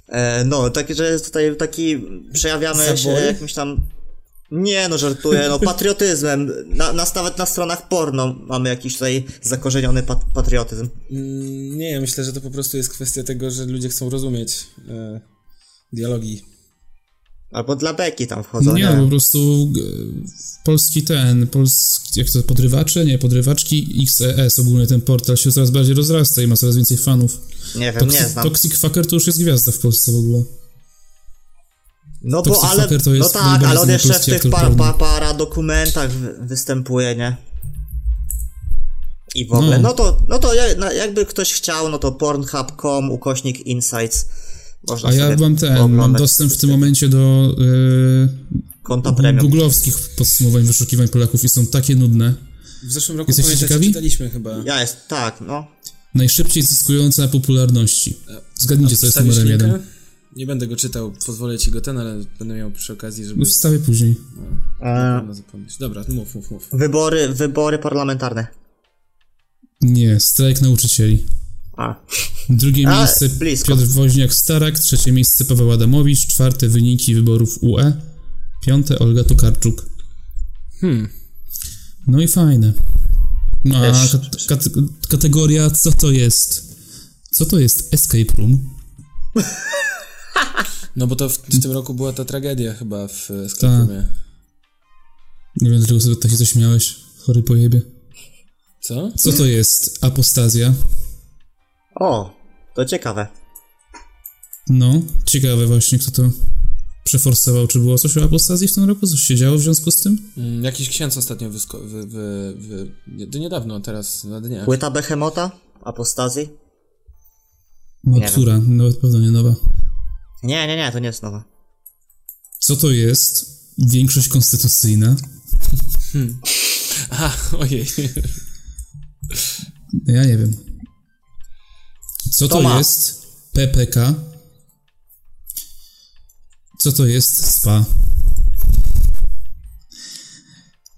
[SPEAKER 2] E, no, taki, że tutaj taki przejawiamy się
[SPEAKER 3] Zabory?
[SPEAKER 2] jakimś tam. Nie no, żartuję, no patriotyzmem. Na, nas nawet na stronach porno mamy jakiś tutaj zakorzeniony pat- patriotyzm.
[SPEAKER 3] Mm, Nie, myślę, że to po prostu jest kwestia tego, że ludzie chcą rozumieć e, dialogi.
[SPEAKER 2] Albo dla beki tam wchodzą,
[SPEAKER 1] Nie,
[SPEAKER 2] nie?
[SPEAKER 1] no po prostu e, polski ten, polski, jak to, podrywacze? Nie, podrywaczki XES, ogólnie ten portal się coraz bardziej rozrasta i ma coraz więcej fanów.
[SPEAKER 2] Nie wiem, nie znam.
[SPEAKER 1] Toxic Fucker to już jest gwiazda w Polsce w ogóle.
[SPEAKER 2] No bo
[SPEAKER 1] Toxic
[SPEAKER 2] ale,
[SPEAKER 1] to
[SPEAKER 2] no
[SPEAKER 1] jest
[SPEAKER 2] tak, ale on jeszcze w tych
[SPEAKER 1] aktor
[SPEAKER 2] pa,
[SPEAKER 1] porno.
[SPEAKER 2] pa, para dokumentach wy- występuje, nie? I w ogóle,
[SPEAKER 1] No.
[SPEAKER 2] no, to, no to ja- no, jakby ktoś chciał, no to pornhub.com, ukośnik insights. Można
[SPEAKER 1] A ja mam ten, mam dostęp w tym momencie do
[SPEAKER 2] konta
[SPEAKER 1] e,
[SPEAKER 2] premium.
[SPEAKER 1] googlowskich podsumowań wyszukiwań Polaków i są takie nudne.
[SPEAKER 3] W zeszłym roku
[SPEAKER 1] Jesteście ciekawi?
[SPEAKER 3] czytaliśmy chyba.
[SPEAKER 2] Ja jest, tak, no.
[SPEAKER 1] Najszybciej zyskujące na popularności. Zgadnijcie, co jest numerem jeden.
[SPEAKER 3] Nie będę go czytał, pozwolę ci go ten, ale będę miał przy okazji, żeby
[SPEAKER 1] No wstawię później.
[SPEAKER 2] E,
[SPEAKER 3] no, zapomnieć. Dobra, mów, mów, mów.
[SPEAKER 2] wybory, wybory parlamentarne.
[SPEAKER 1] Nie, strajk nauczycieli.
[SPEAKER 2] A,
[SPEAKER 1] Drugie
[SPEAKER 2] A,
[SPEAKER 1] miejsce
[SPEAKER 2] blisko.
[SPEAKER 1] Piotr Woźniak-Starak, trzecie miejsce Paweł Adamowicz, czwarte wyniki wyborów UE, piąte Olga Tokarczuk.
[SPEAKER 3] Hmm.
[SPEAKER 1] No i fajne. No a kat- kategoria co to jest? Co to jest escape room? *laughs*
[SPEAKER 3] No bo to w, w tym roku była ta tragedia chyba w e, sklepie.
[SPEAKER 1] Nie wiem dlaczego sobie takie coś miałeś, chory pojebie.
[SPEAKER 3] Co?
[SPEAKER 1] Co to jest apostazja?
[SPEAKER 2] o, to ciekawe.
[SPEAKER 1] No, ciekawe właśnie kto to przeforsował. Czy było coś o apostazji w tym roku? Coś się działo w związku z tym?
[SPEAKER 3] Mm, jakiś ksiądz ostatnio wysko- wy, wy, wy, nie, niedawno, teraz na dniach.
[SPEAKER 2] Płyta Behemota? Apostazji?
[SPEAKER 1] No, która? Nawet pewno nie nowa.
[SPEAKER 2] Nie, nie, nie, to nie jest nowe.
[SPEAKER 1] Co to jest większość konstytucyjna?
[SPEAKER 3] Aha, ojej.
[SPEAKER 1] Ja nie wiem. Co
[SPEAKER 2] To
[SPEAKER 1] jest PPK? Co to jest SPA?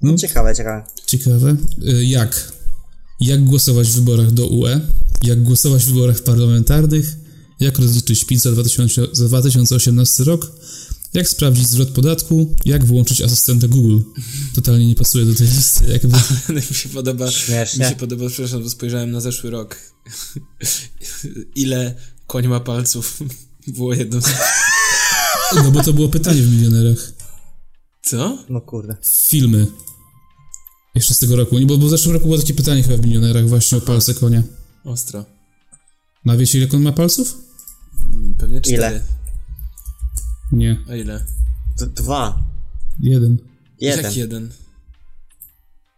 [SPEAKER 1] No,
[SPEAKER 2] Ciekawe, ciekawe.
[SPEAKER 1] ciekawe. Y, Jak? Jak głosować w wyborach do UE? Jak głosować w wyborach parlamentarnych? Jak rozliczyć PIT za, 2000, za 2018 rok? Jak sprawdzić zwrot podatku? Jak włączyć asystenta Google? Totalnie nie pasuje do tej listy. Jakby. *laughs*
[SPEAKER 3] mi się podoba,
[SPEAKER 2] Śmiesznie.
[SPEAKER 3] mi się podoba, przepraszam, bo spojrzałem na zeszły rok. *laughs* Ile koń ma palców? *laughs* Było jedno z...
[SPEAKER 1] No bo to było pytanie w milionerach.
[SPEAKER 3] Co?
[SPEAKER 2] No kurde.
[SPEAKER 1] Filmy. Jeszcze z tego roku. Nie, Bo, bo w zeszłym roku było takie pytanie chyba w milionerach właśnie o palce konia.
[SPEAKER 3] Ostro.
[SPEAKER 1] A wiecie ile kon ma palców?
[SPEAKER 3] Pewnie cztery.
[SPEAKER 2] Ile?
[SPEAKER 1] Nie.
[SPEAKER 3] A ile?
[SPEAKER 2] D- dwa.
[SPEAKER 1] Jeden.
[SPEAKER 2] Jeden.
[SPEAKER 3] Jak jeden?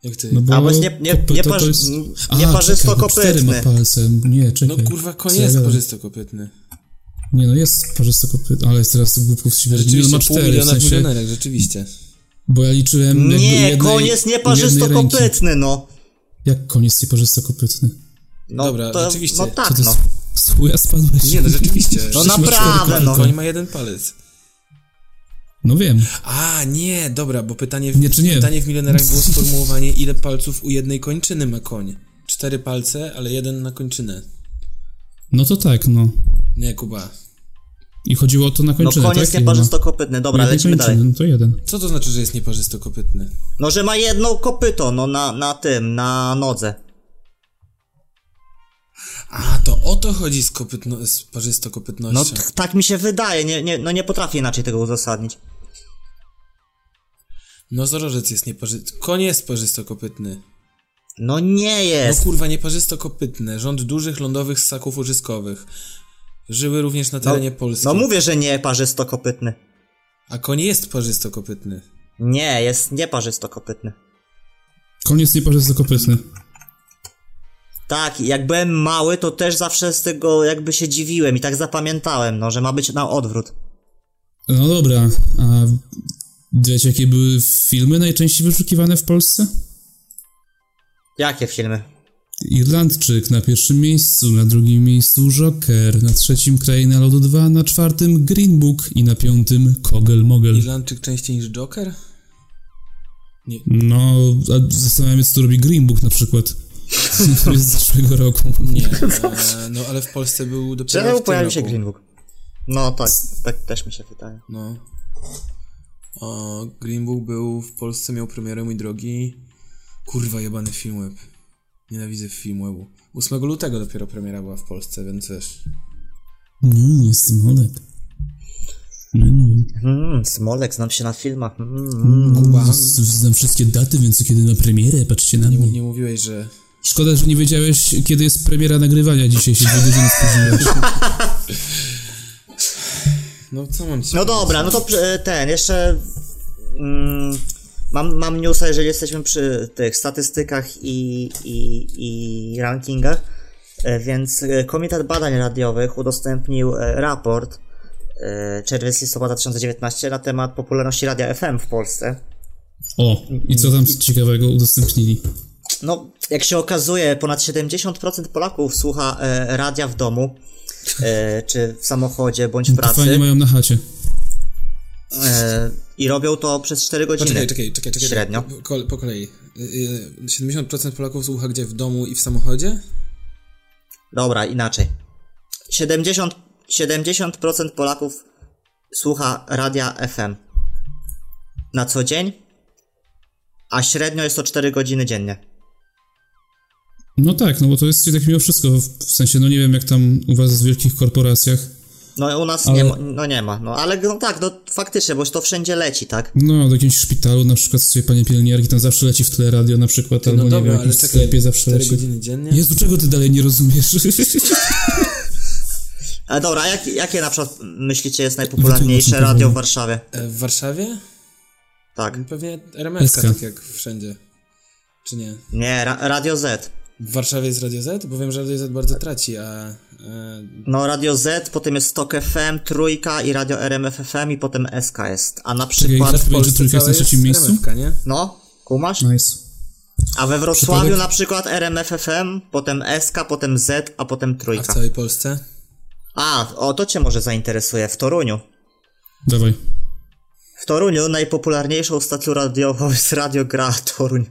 [SPEAKER 3] Jak ty?
[SPEAKER 1] No bo
[SPEAKER 2] A, bo jest nie- nie-
[SPEAKER 1] kopyto
[SPEAKER 2] nie
[SPEAKER 1] to
[SPEAKER 2] parzy-
[SPEAKER 1] jest...
[SPEAKER 2] m-
[SPEAKER 1] A,
[SPEAKER 2] nieparzystokopytny.
[SPEAKER 1] czekaj, bo cztery ma palce. Nie, czekaj.
[SPEAKER 3] No kurwa, koń jest
[SPEAKER 1] gadam?
[SPEAKER 3] parzystokopytny.
[SPEAKER 1] Nie, no jest parzystokopytny, ale jest teraz głupków z siebie. Nie, no ma
[SPEAKER 3] pół
[SPEAKER 1] cztery, w
[SPEAKER 3] miliona w
[SPEAKER 1] sensie,
[SPEAKER 3] rzeczywiście.
[SPEAKER 1] bo ja liczyłem
[SPEAKER 2] Nie,
[SPEAKER 1] jednej,
[SPEAKER 2] koń jest
[SPEAKER 1] ręki.
[SPEAKER 2] nieparzystokopytny, no.
[SPEAKER 1] Jak koń jest nieparzystokopytny?
[SPEAKER 2] no
[SPEAKER 3] Dobra,
[SPEAKER 2] to,
[SPEAKER 3] rzeczywiście.
[SPEAKER 2] No
[SPEAKER 1] Co
[SPEAKER 2] tak,
[SPEAKER 1] to
[SPEAKER 2] no.
[SPEAKER 1] Z, chuja spadłeś?
[SPEAKER 3] Nie, no rzeczywiście. *laughs*
[SPEAKER 2] No naprawdę, no.
[SPEAKER 3] Koń ma jeden palec.
[SPEAKER 1] No wiem.
[SPEAKER 3] A, nie, dobra, bo pytanie w,
[SPEAKER 1] Nie, czy nie?
[SPEAKER 3] pytanie w milionerach było *laughs* sformułowanie, ile palców u jednej kończyny ma koń. Cztery palce, ale jeden na kończynę.
[SPEAKER 1] No to tak, no.
[SPEAKER 3] Nie, Kuba.
[SPEAKER 1] I chodziło o to na
[SPEAKER 2] No
[SPEAKER 1] kończynę,
[SPEAKER 2] koń
[SPEAKER 1] tak?
[SPEAKER 2] jest
[SPEAKER 1] ma?
[SPEAKER 2] nieparzystokopytny. Dobra,
[SPEAKER 1] Jednej
[SPEAKER 2] lecimy
[SPEAKER 1] kończyny,
[SPEAKER 2] dalej.
[SPEAKER 1] No to jeden.
[SPEAKER 3] Co to znaczy, że jest nieparzystokopytny?
[SPEAKER 2] No, że ma jedno kopyto, no na, na tym, na nodze.
[SPEAKER 3] To o to chodzi z, kopytno, z
[SPEAKER 2] No
[SPEAKER 3] parzystokopytnością.
[SPEAKER 2] t- tak mi się wydaje, nie, nie, no nie potrafię inaczej tego uzasadnić.
[SPEAKER 3] No, zorożec jest nieparzystokopytny. Koń jest parzystokopytny.
[SPEAKER 2] No nie
[SPEAKER 3] No
[SPEAKER 2] jest.
[SPEAKER 3] kurwa, nieparzystokopytny. Rząd dużych lądowych ssaków łożyskowych. Żyły również na terenie Polski.
[SPEAKER 2] No mówię, że nie parzystokopytny.
[SPEAKER 3] A koń jest parzystokopytny.
[SPEAKER 2] Nie, jest nieparzystokopytny.
[SPEAKER 1] Koń jest nieparzystokopytny.
[SPEAKER 2] Tak, jak byłem mały, to też zawsze z tego jakby się dziwiłem i tak zapamiętałem, no, że ma być na odwrót.
[SPEAKER 1] No dobra, a wiecie jakie były filmy najczęściej wyszukiwane w Polsce?
[SPEAKER 2] Jakie filmy?
[SPEAKER 1] Irlandczyk na pierwszym miejscu, na drugim miejscu Joker, na trzecim Kraina Lodu 2, na czwartym Green Book i na piątym Kogel Mogel.
[SPEAKER 3] Irlandczyk częściej niż Joker? Nie.
[SPEAKER 1] No, a zastanawiam się, co robi Green Book na przykład. To jest z zeszłego roku.
[SPEAKER 3] Nie, *laughs* e, no ale w Polsce był dopiero
[SPEAKER 2] Czemu
[SPEAKER 3] w
[SPEAKER 2] pojawił się. Green Book? No tak, tak też mi się wydaje.
[SPEAKER 3] No. O, Green Book był w Polsce, miał premierę, mój drogi. Kurwa, jebany Filmweb. Nienawidzę Filmwebu. 8 lutego dopiero premiera była w Polsce, więc wiesz.
[SPEAKER 1] Nie, jestem Olek. Mm,
[SPEAKER 2] Hmm, Smolek, znam się na filmach. Mm, mm.
[SPEAKER 1] Z- Znam wszystkie daty, więc kiedy na premierę, patrzcie na
[SPEAKER 3] nie,
[SPEAKER 1] mnie.
[SPEAKER 3] nie mówiłeś, że...
[SPEAKER 1] Szkoda, że nie wiedziałeś, kiedy jest premiera nagrywania dzisiaj, się dwie godziny spóźniłeś.
[SPEAKER 3] No co mam ci
[SPEAKER 2] No dobra, no to e, ten, jeszcze mm, mam, mam newsa, jeżeli jesteśmy przy tych statystykach i, i, i rankingach, e, więc e, Komitet Badań Radiowych udostępnił raport czerwiec listopada 2019 na temat popularności radia FM w Polsce.
[SPEAKER 1] O, i co tam ciekawego udostępnili?
[SPEAKER 2] No, jak się okazuje, ponad 70% Polaków słucha e, radia w domu, e, czy w samochodzie, bądź w
[SPEAKER 1] To fajnie
[SPEAKER 2] pracy.
[SPEAKER 1] mają na chacie.
[SPEAKER 2] E, I robią to przez 4 godziny.
[SPEAKER 3] Poczekaj, czekaj, czekaj, czekaj.
[SPEAKER 2] Średnio.
[SPEAKER 3] Po, po, kolei. Y, y, 70% Polaków słucha gdzie? W domu i w samochodzie?
[SPEAKER 2] Dobra, inaczej. 70, 70% Polaków słucha radia FM na co dzień, a średnio jest to 4 godziny dziennie.
[SPEAKER 1] No tak, no bo to jest tak mimo wszystko, w sensie, no nie wiem jak tam u was w wielkich korporacjach,
[SPEAKER 2] No u nas
[SPEAKER 1] Ale-
[SPEAKER 2] nie, ma, no nie ma, no ale no tak, no faktycznie, bo to wszędzie leci, tak?
[SPEAKER 1] no w jakimś szpitalu na przykład sobie panie pielęgniarki, tam zawsze leci w tle radio na przykład, albo
[SPEAKER 3] no
[SPEAKER 1] nie
[SPEAKER 3] dobra,
[SPEAKER 1] wiem, w
[SPEAKER 3] ale
[SPEAKER 1] jakimś
[SPEAKER 3] czekaj,
[SPEAKER 1] sklepie zawsze
[SPEAKER 3] 4
[SPEAKER 1] leci.
[SPEAKER 3] godziny dziennie?
[SPEAKER 1] Jezu, czego ty dalej nie rozumiesz? *laughs*
[SPEAKER 2] A dobra, jak, jakie na przykład myślicie jest najpopularniejsze radio w. Warszawie?
[SPEAKER 3] E, w Warszawie?
[SPEAKER 2] Tak.
[SPEAKER 3] Pewnie RMS, tak jak wszędzie. Czy nie?
[SPEAKER 2] Nie, ra, Radio Z.
[SPEAKER 3] W Warszawie jest Radio Z? Bo wiem, że Radio Z bardzo traci, a E,
[SPEAKER 2] No, Radio Z, potem jest Stok FM, Trójka i Radio RMF FM i potem SK jest. A na
[SPEAKER 1] Czekaj,
[SPEAKER 2] przykład...
[SPEAKER 1] chcesz
[SPEAKER 3] w Polsce
[SPEAKER 1] trójka jest na trzecim miejscu?
[SPEAKER 3] RMF-ka, nie?
[SPEAKER 2] No, kumasz?
[SPEAKER 1] Nice.
[SPEAKER 2] A we Wrocławiu
[SPEAKER 1] Przypadek-
[SPEAKER 2] na przykład RMF FM, potem SK, potem Z, a potem
[SPEAKER 3] A w
[SPEAKER 2] Trójka.
[SPEAKER 3] całej Polsce?
[SPEAKER 2] A, o, to cię może zainteresuje. W Toruniu.
[SPEAKER 1] Dawaj.
[SPEAKER 2] W Toruniu najpopularniejszą stacją radiową jest Radio Gra Toruń.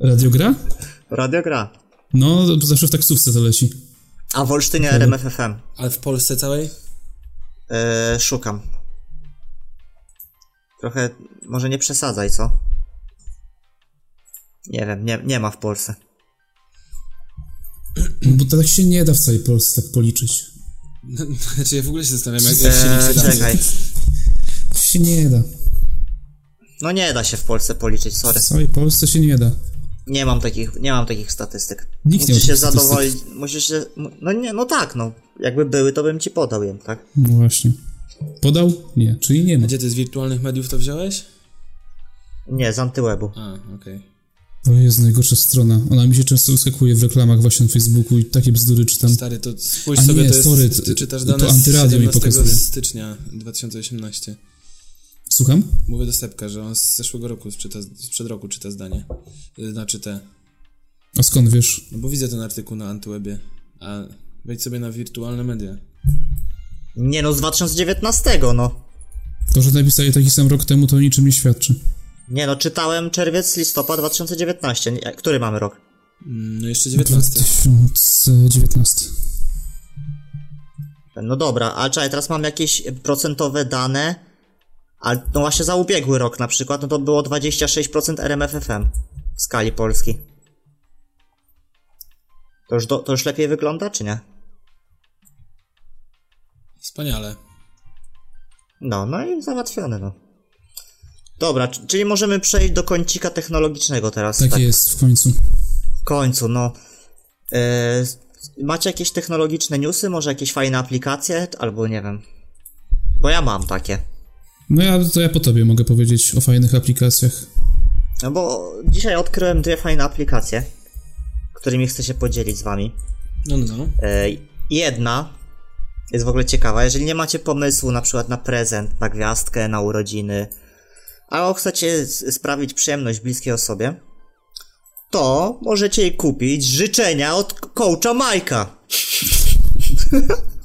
[SPEAKER 1] Radio gra?
[SPEAKER 2] Radio Gra.
[SPEAKER 1] No, to zawsze w taksówce to leci.
[SPEAKER 2] A w Olsztynie RMF FM.
[SPEAKER 3] Ale w Polsce całej?
[SPEAKER 2] Yy, szukam. Trochę, może nie przesadzaj, co? Nie wiem, nie, nie ma w Polsce.
[SPEAKER 1] Bo to tak się nie da w całej Polsce tak policzyć. *laughs*
[SPEAKER 3] Znaczy ja w ogóle się zastanawiam, jak, jak się
[SPEAKER 2] Eee,
[SPEAKER 3] liczy
[SPEAKER 2] czekaj.
[SPEAKER 1] To się nie da.
[SPEAKER 2] No nie da się w Polsce policzyć, sorry.
[SPEAKER 1] W całej Polsce się nie da.
[SPEAKER 2] Nie mam takich, nie mam takich statystyk.
[SPEAKER 1] Nikt nie
[SPEAKER 2] musisz się zadowolić, musisz się, no nie, no tak, no. Jakby były, to bym ci podał je, tak?
[SPEAKER 1] No właśnie. Podał? Nie, czyli nie
[SPEAKER 3] A
[SPEAKER 1] ma.
[SPEAKER 3] gdzie ty z wirtualnych mediów to wziąłeś?
[SPEAKER 2] Nie, z antywebu.
[SPEAKER 3] A, okej.
[SPEAKER 1] To jest najgorsza strona. Ona mi się często wyskakuje w reklamach właśnie na Facebooku i takie bzdury czytam.
[SPEAKER 3] Stary, to spójrz
[SPEAKER 1] A
[SPEAKER 3] sobie,
[SPEAKER 1] nie,
[SPEAKER 3] to jest,
[SPEAKER 1] sorry,
[SPEAKER 3] ty
[SPEAKER 1] to-
[SPEAKER 3] czytasz
[SPEAKER 1] to
[SPEAKER 3] dane
[SPEAKER 1] antyradio
[SPEAKER 3] z
[SPEAKER 1] mi
[SPEAKER 3] 17
[SPEAKER 1] pokazuje.
[SPEAKER 3] stycznia 2018.
[SPEAKER 1] Słucham?
[SPEAKER 3] Mówię do Sepka, że on z zeszłego roku czyta, sprzed roku czyta zdanie. Y, Znaczy te.
[SPEAKER 1] A skąd wiesz?
[SPEAKER 3] No bo widzę ten artykuł na Antywebie. A wejdź sobie na wirtualne media.
[SPEAKER 2] Nie no, z 2019, no.
[SPEAKER 1] To, że napisali taki sam rok temu, to niczym nie świadczy.
[SPEAKER 2] Nie no, czytałem czerwiec, listopad 2019. Nie, Który mamy rok?
[SPEAKER 3] Mm, No jeszcze 19.
[SPEAKER 1] 2019.
[SPEAKER 2] No dobra, ale czekaj, teraz mam jakieś procentowe dane. Ale no właśnie za ubiegły rok na przykład, no to było 26% RMFFM w skali Polski. To już, do, to już lepiej wygląda, czy nie?
[SPEAKER 3] Wspaniale.
[SPEAKER 2] No, no i załatwione, no. Dobra, czyli możemy przejść do kącika technologicznego teraz.
[SPEAKER 1] Tak jest, w końcu.
[SPEAKER 2] W końcu, no. E, macie jakieś technologiczne newsy? Może jakieś fajne aplikacje? Albo nie wiem. Bo ja mam takie.
[SPEAKER 1] No ja, to ja po tobie mogę powiedzieć o fajnych aplikacjach.
[SPEAKER 2] No bo dzisiaj odkryłem dwie fajne aplikacje, którymi chcę się podzielić z wami.
[SPEAKER 3] No, no, no.
[SPEAKER 2] E, jedna jest w ogóle ciekawa. Jeżeli nie macie pomysłu na przykład na prezent, na gwiazdkę, na urodziny, albo chcecie sprawić przyjemność bliskiej osobie, to możecie jej kupić życzenia od coacha Majka. *laughs*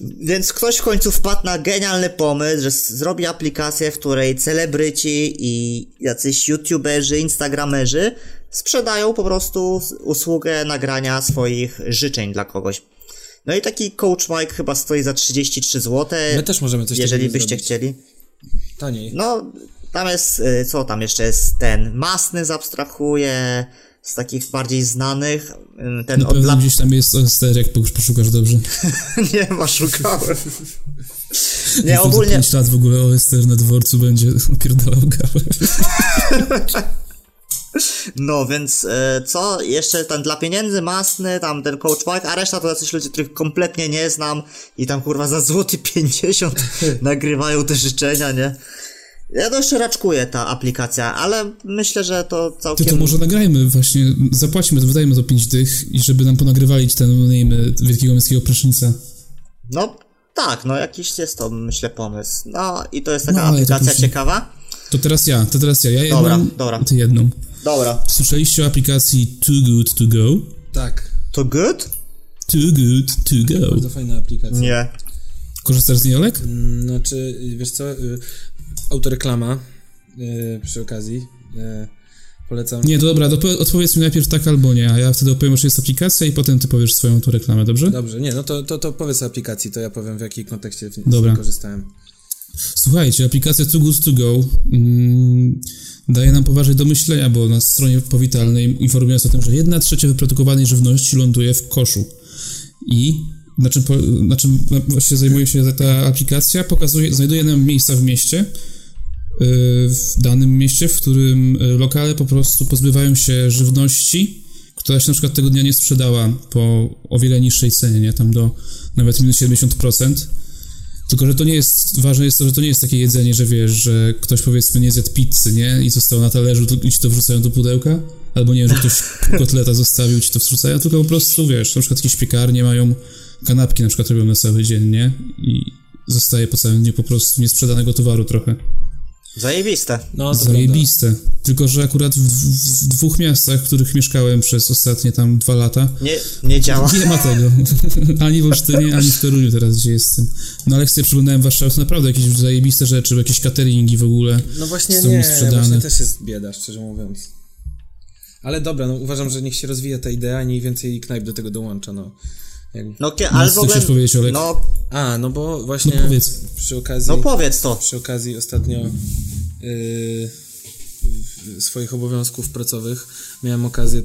[SPEAKER 2] Więc ktoś w końcu wpadł na genialny pomysł, że zrobi aplikację, w której celebryci i jacyś youtuberzy, instagramerzy sprzedają po prostu usługę nagrania swoich życzeń dla kogoś. No i taki Coach Mike chyba stoi za 33 zł.
[SPEAKER 3] My też możemy coś
[SPEAKER 2] Jeżeli byście
[SPEAKER 3] zrobić.
[SPEAKER 2] chcieli.
[SPEAKER 3] Taniej.
[SPEAKER 2] No, tam jest, y, co tam jeszcze jest, ten Masny zabstrahuje, z takich bardziej znanych, y, ten od lat...
[SPEAKER 1] gdzieś tam jest już poszukasz dobrze. *laughs*
[SPEAKER 2] Nie ma, szukałem. *laughs* Nie,
[SPEAKER 1] za
[SPEAKER 2] ogólnie,
[SPEAKER 1] 5 lat w ogóle OSTR na dworcu będzie *laughs* opierdalał gałę.
[SPEAKER 2] no więc y, co, jeszcze ten dla pieniędzy Masny, tam ten Coach Mike, a reszta to jacyś ludzie, których kompletnie nie znam i tam kurwa za złoty 50 nagrywają te życzenia, nie? Ja to jeszcze raczkuję ta aplikacja, ale myślę, że to
[SPEAKER 1] Ty
[SPEAKER 2] całkiem...
[SPEAKER 1] to może nagrajmy właśnie, zapłaćmy, wydajmy to 5 dych i żeby nam ponagrywali ten name Wielkiego Męskiego Prysznica.
[SPEAKER 2] No tak, no jakiś jest to myślę pomysł. No i to jest taka
[SPEAKER 1] No, ale to
[SPEAKER 2] aplikacja
[SPEAKER 1] później.
[SPEAKER 2] ciekawa.
[SPEAKER 1] To teraz ja, to teraz ja. Ja jedną,
[SPEAKER 2] Dobra, dobra.
[SPEAKER 1] ty jedną.
[SPEAKER 2] Dobra.
[SPEAKER 1] Słyszeliście o aplikacji Too Good To Go?
[SPEAKER 3] Tak.
[SPEAKER 2] To good?
[SPEAKER 1] Too Good To Go.
[SPEAKER 3] Bardzo fajna aplikacja.
[SPEAKER 2] Nie.
[SPEAKER 1] Korzystasz z niej, Olek?
[SPEAKER 3] Znaczy, wiesz co, y, autoreklama y, przy okazji. y, Polecam.
[SPEAKER 1] Nie, to dobra, dopo- odpowiedz mi najpierw tak albo nie, a ja wtedy opowiem, że jest aplikacja i potem ty powiesz swoją tu reklamę, dobrze?
[SPEAKER 3] Dobrze, nie, no to, to, to powiedz o aplikacji, to ja powiem w jakim kontekście w-
[SPEAKER 1] Dobra.
[SPEAKER 3] korzystałem.
[SPEAKER 1] Słuchajcie, aplikacja Too Good To Go mm, daje nam poważnie do myślenia, bo na stronie powitalnej informuje nas o tym, że jedna trzecia wyprodukowanej żywności ląduje w koszu. I na czym, po, na czym właśnie zajmuje się ta aplikacja? Pokazuje, znajduje nam miejsca w mieście, yy, w danym mieście, w którym yy, lokale po prostu pozbywają się żywności, która się na przykład tego dnia nie sprzedała po o wiele niższej cenie, nie? Tam do nawet minus 70%. Tylko, że to nie jest, ważne jest to, że to nie jest takie jedzenie, że wiesz, że ktoś powiedzmy nie zjadł pizzy, nie? I zostało na talerzu i ci to wrzucają do pudełka. Albo nie wiem, że ktoś *laughs* kotleta zostawił ci to wrzucają, tylko po prostu, wiesz, na przykład jakieś piekarnie mają kanapki na przykład robią na cały dzień, nie? I zostaje po całym dniu po prostu niesprzedanego towaru trochę.
[SPEAKER 2] Zajebiste.
[SPEAKER 3] No,
[SPEAKER 1] Zajebiste. Tylko, że akurat w, w, w dwóch miastach, w których mieszkałem przez ostatnie tam dwa lata,
[SPEAKER 2] Nie, nie działa.
[SPEAKER 1] nie ma tego. *laughs* ani w Olsztynie, ani w Toruniu teraz, gdzie jestem. No ale jak sobie przyglądałem Warszawę, to naprawdę jakieś zajebiste rzeczy, jakieś cateringi w ogóle.
[SPEAKER 3] No właśnie
[SPEAKER 1] są
[SPEAKER 3] nie,
[SPEAKER 1] sprzedane.
[SPEAKER 3] właśnie też jest bieda, szczerze mówiąc. Ale dobra, no uważam, że niech się rozwija ta idea niech więcej knajp do tego dołącza, no.
[SPEAKER 2] No, kie- ale w ogóle...
[SPEAKER 1] chcesz powiedzieć, Olek?
[SPEAKER 2] No,
[SPEAKER 3] A, no bo właśnie
[SPEAKER 1] No powiedz.
[SPEAKER 3] przy okazji...
[SPEAKER 2] no powiedz to.
[SPEAKER 3] przy okazji ostatnio yy, swoich obowiązków pracowych miałem okazję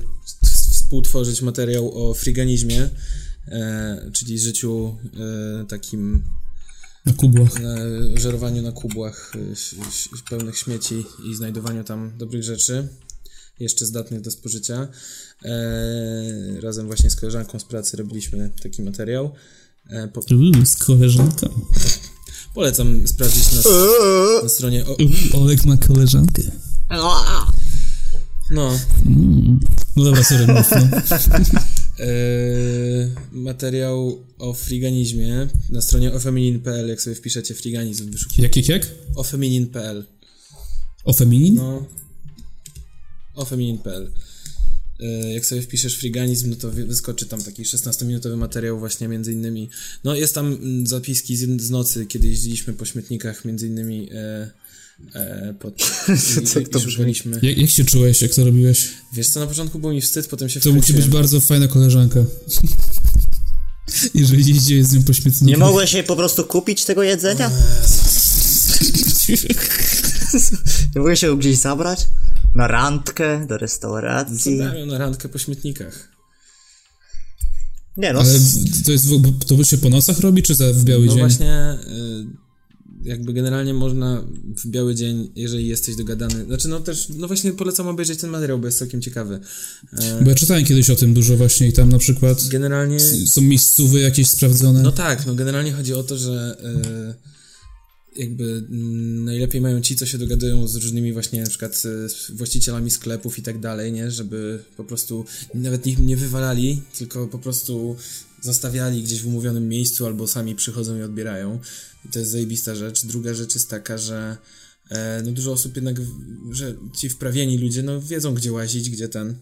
[SPEAKER 3] współtworzyć materiał o friganizmie, e, czyli życiu e, takim
[SPEAKER 1] Na kubłach.
[SPEAKER 3] na żerowaniu na kubłach e, pełnych śmieci i znajdowaniu tam dobrych rzeczy, jeszcze zdatnych do spożycia. E, razem właśnie z koleżanką z pracy robiliśmy taki materiał. E, po,
[SPEAKER 1] Uuu, z koleżanką.
[SPEAKER 3] polecam sprawdzić na, na stronie. O,
[SPEAKER 1] Olek ma koleżankę.
[SPEAKER 3] no,
[SPEAKER 1] No dobra, sorry, mów, no.
[SPEAKER 3] e, materiał o friganizmie na stronie ofeminin.pl, jak sobie wpiszecie friganizm, wyszukicie
[SPEAKER 1] Jak, jak, jak?
[SPEAKER 3] ofeminin.pl.
[SPEAKER 1] O feminin?
[SPEAKER 3] No. Ofeminin.pl. E, Jak sobie wpiszesz friganizm, no to wy- wyskoczy tam taki 16-minutowy materiał właśnie między innymi. No jest tam mm, zapiski z, z nocy, kiedy jeździliśmy po śmietnikach między innymi e, e, pod, *laughs* i, i,
[SPEAKER 2] to
[SPEAKER 3] szukaliśmy.
[SPEAKER 1] Jak, jak się czułeś, jak to robiłeś?
[SPEAKER 3] Wiesz co, na początku było mi wstyd, potem się
[SPEAKER 1] To musi być bardzo fajna koleżanka. *laughs* Jeżeli jeździłeś z nią po śmietniku.
[SPEAKER 2] Nie mogłeś jej po prostu kupić tego jedzenia? Nie mogłeś się gdzieś zabrać? Na randkę, do restauracji?
[SPEAKER 3] Zabrałem na randkę po śmietnikach.
[SPEAKER 2] Nie no,
[SPEAKER 1] Ale to jest, to się po nocach robi, czy za, w biały
[SPEAKER 3] No
[SPEAKER 1] dzień?
[SPEAKER 3] właśnie, y, jakby generalnie można w biały dzień, jeżeli jesteś dogadany, znaczy no też, no właśnie polecam obejrzeć ten materiał, bo jest całkiem ciekawy. E,
[SPEAKER 1] Bo ja czytałem kiedyś o tym dużo właśnie i tam na przykład
[SPEAKER 3] Generalnie,
[SPEAKER 1] są miejscówy jakieś sprawdzone.
[SPEAKER 3] no tak, no generalnie chodzi o to, że y, jakby mm, najlepiej mają ci, co się dogadują z różnymi właśnie na przykład y, właścicielami sklepów i tak dalej, nie, żeby po prostu nawet ich nie wywalali, tylko po prostu zostawiali gdzieś w umówionym miejscu albo sami przychodzą i odbierają. I to jest zajebista rzecz. Druga rzecz jest taka, że e, no dużo osób jednak, że ci wprawieni ludzie, no wiedzą gdzie łazić, gdzie ten.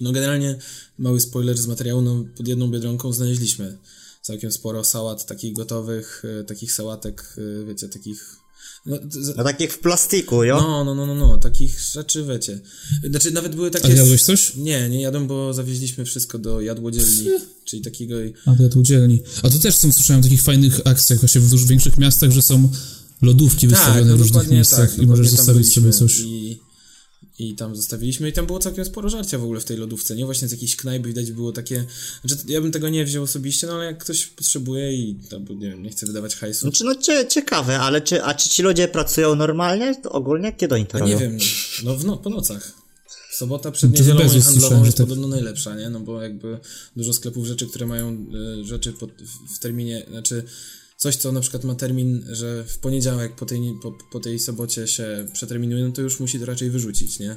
[SPEAKER 3] No generalnie mały spoiler z materiału, no pod jedną biedronką znaleźliśmy całkiem sporo sałat takich gotowych, e, takich sałatek, e, wiecie, takich... No, z-
[SPEAKER 2] no takich w plastiku, jo?
[SPEAKER 3] no, no, no, no, no, takich rzeczy, wiecie. Znaczy, nawet były takie...
[SPEAKER 1] A jadłeś coś?
[SPEAKER 3] Nie, nie jadłem, bo zawieźliśmy wszystko do jadłodzielni, czyli takiego...
[SPEAKER 1] A to tu dzielni. A to też są, słyszałem o takich fajnych akcjach właśnie w dużych, większych miastach, że są lodówki wystawione
[SPEAKER 3] no
[SPEAKER 1] w różnych miejscach
[SPEAKER 3] tak,
[SPEAKER 1] i możesz zostawić sobie coś.
[SPEAKER 3] I, I tam zostawiliśmy i tam było całkiem sporo żarcia w ogóle w tej lodówce, nie? Właśnie z jakiejś knajpy widać było takie... Znaczy, ja bym tego nie wziął osobiście, no ale jak ktoś potrzebuje i albo, nie wiem, nie chce wydawać hajsu,
[SPEAKER 2] Znaczy, no cie, ciekawe, ale czy, a czy ci ludzie pracują normalnie? To ogólnie? Kiedy oni to
[SPEAKER 3] A
[SPEAKER 2] robią?
[SPEAKER 3] nie wiem, no w no, po nocach. Sobota przed
[SPEAKER 1] To
[SPEAKER 3] niedzielą
[SPEAKER 1] Bezos
[SPEAKER 3] handlową
[SPEAKER 1] słyszałem,
[SPEAKER 3] jest
[SPEAKER 1] tak.
[SPEAKER 3] podobno najlepsza, nie? No bo jakby dużo sklepów rzeczy, które mają y, rzeczy pod, w, w terminie, znaczy coś, co na przykład ma termin, że w poniedziałek po tej, po, po tej sobocie się przeterminuje, no to już musi to raczej wyrzucić, nie?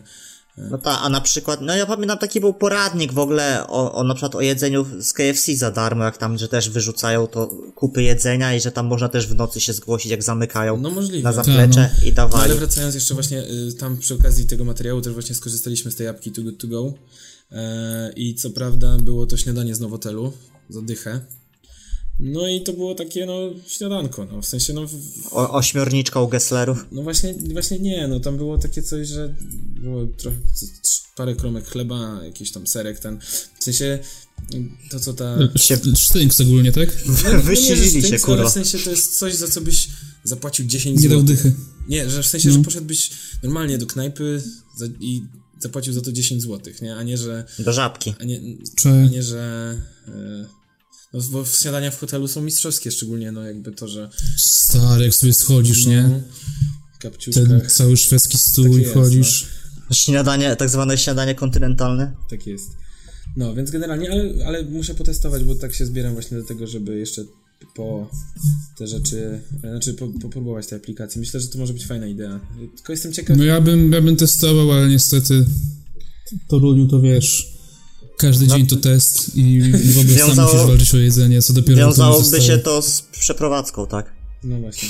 [SPEAKER 2] No tak, a na przykład, no ja pamiętam taki był poradnik w ogóle o, o na przykład o jedzeniu z KFC za darmo, jak tam, że też wyrzucają to kupy jedzenia i że tam można też w nocy się zgłosić, jak zamykają
[SPEAKER 3] No możliwe.
[SPEAKER 2] na zaplecze i
[SPEAKER 3] No
[SPEAKER 2] dawali.
[SPEAKER 3] ale wracając jeszcze właśnie, y, tam przy okazji tego materiału też właśnie skorzystaliśmy z tej apki Too Good To Go e, i co prawda było to śniadanie z Nowotelu za dychę. No i to było takie, no, śniadanko, no, w sensie, no, w-
[SPEAKER 2] O, ośmiorniczka u Gesslerów.
[SPEAKER 3] no właśnie, właśnie nie, no, tam było takie coś, że było trochę, parę kromek chleba, jakiś tam serek, ten, w sensie, to co ta...
[SPEAKER 2] Się-
[SPEAKER 1] Sztynk ogólnie, tak?
[SPEAKER 3] No, no nie, że
[SPEAKER 2] Wyścielili się,
[SPEAKER 3] sztynks, ale
[SPEAKER 2] kurwa.
[SPEAKER 3] w sensie to jest coś, za co byś zapłacił 10
[SPEAKER 1] Nie dał
[SPEAKER 3] zł.
[SPEAKER 1] dychy.
[SPEAKER 3] Nie, że w sensie, że poszedłbyś normalnie do knajpy za, i zapłacił za to 10 zł, nie? A nie, że.
[SPEAKER 2] Do żabki.
[SPEAKER 3] A nie,
[SPEAKER 1] Czy...
[SPEAKER 3] a nie że. e, No, bo śniadania w hotelu są mistrzowskie, szczególnie no jakby to, że.
[SPEAKER 1] Stary, jak sobie schodzisz, nie?
[SPEAKER 3] No, w
[SPEAKER 1] Ten cały szwedzki stół
[SPEAKER 3] Tak
[SPEAKER 1] i
[SPEAKER 3] jest,
[SPEAKER 1] chodzisz.
[SPEAKER 2] Śniadanie, tak zwane śniadanie kontynentalne.
[SPEAKER 3] Tak jest. No, więc generalnie, ale, ale muszę potestować, bo tak się zbieram właśnie do tego, żeby jeszcze po te rzeczy, znaczy po, popróbować tej aplikacji. Myślę, że to może być fajna idea. Tylko jestem ciekaw.
[SPEAKER 1] No ja bym, ja bym testował, ale niestety Toruniu to wiesz, każdy dzień to test i w ogóle sam
[SPEAKER 2] Wiązało-
[SPEAKER 1] musisz walczyć o jedzenie, co dopiero
[SPEAKER 2] Wiązałoby się to z przeprowadzką, tak?
[SPEAKER 3] No właśnie.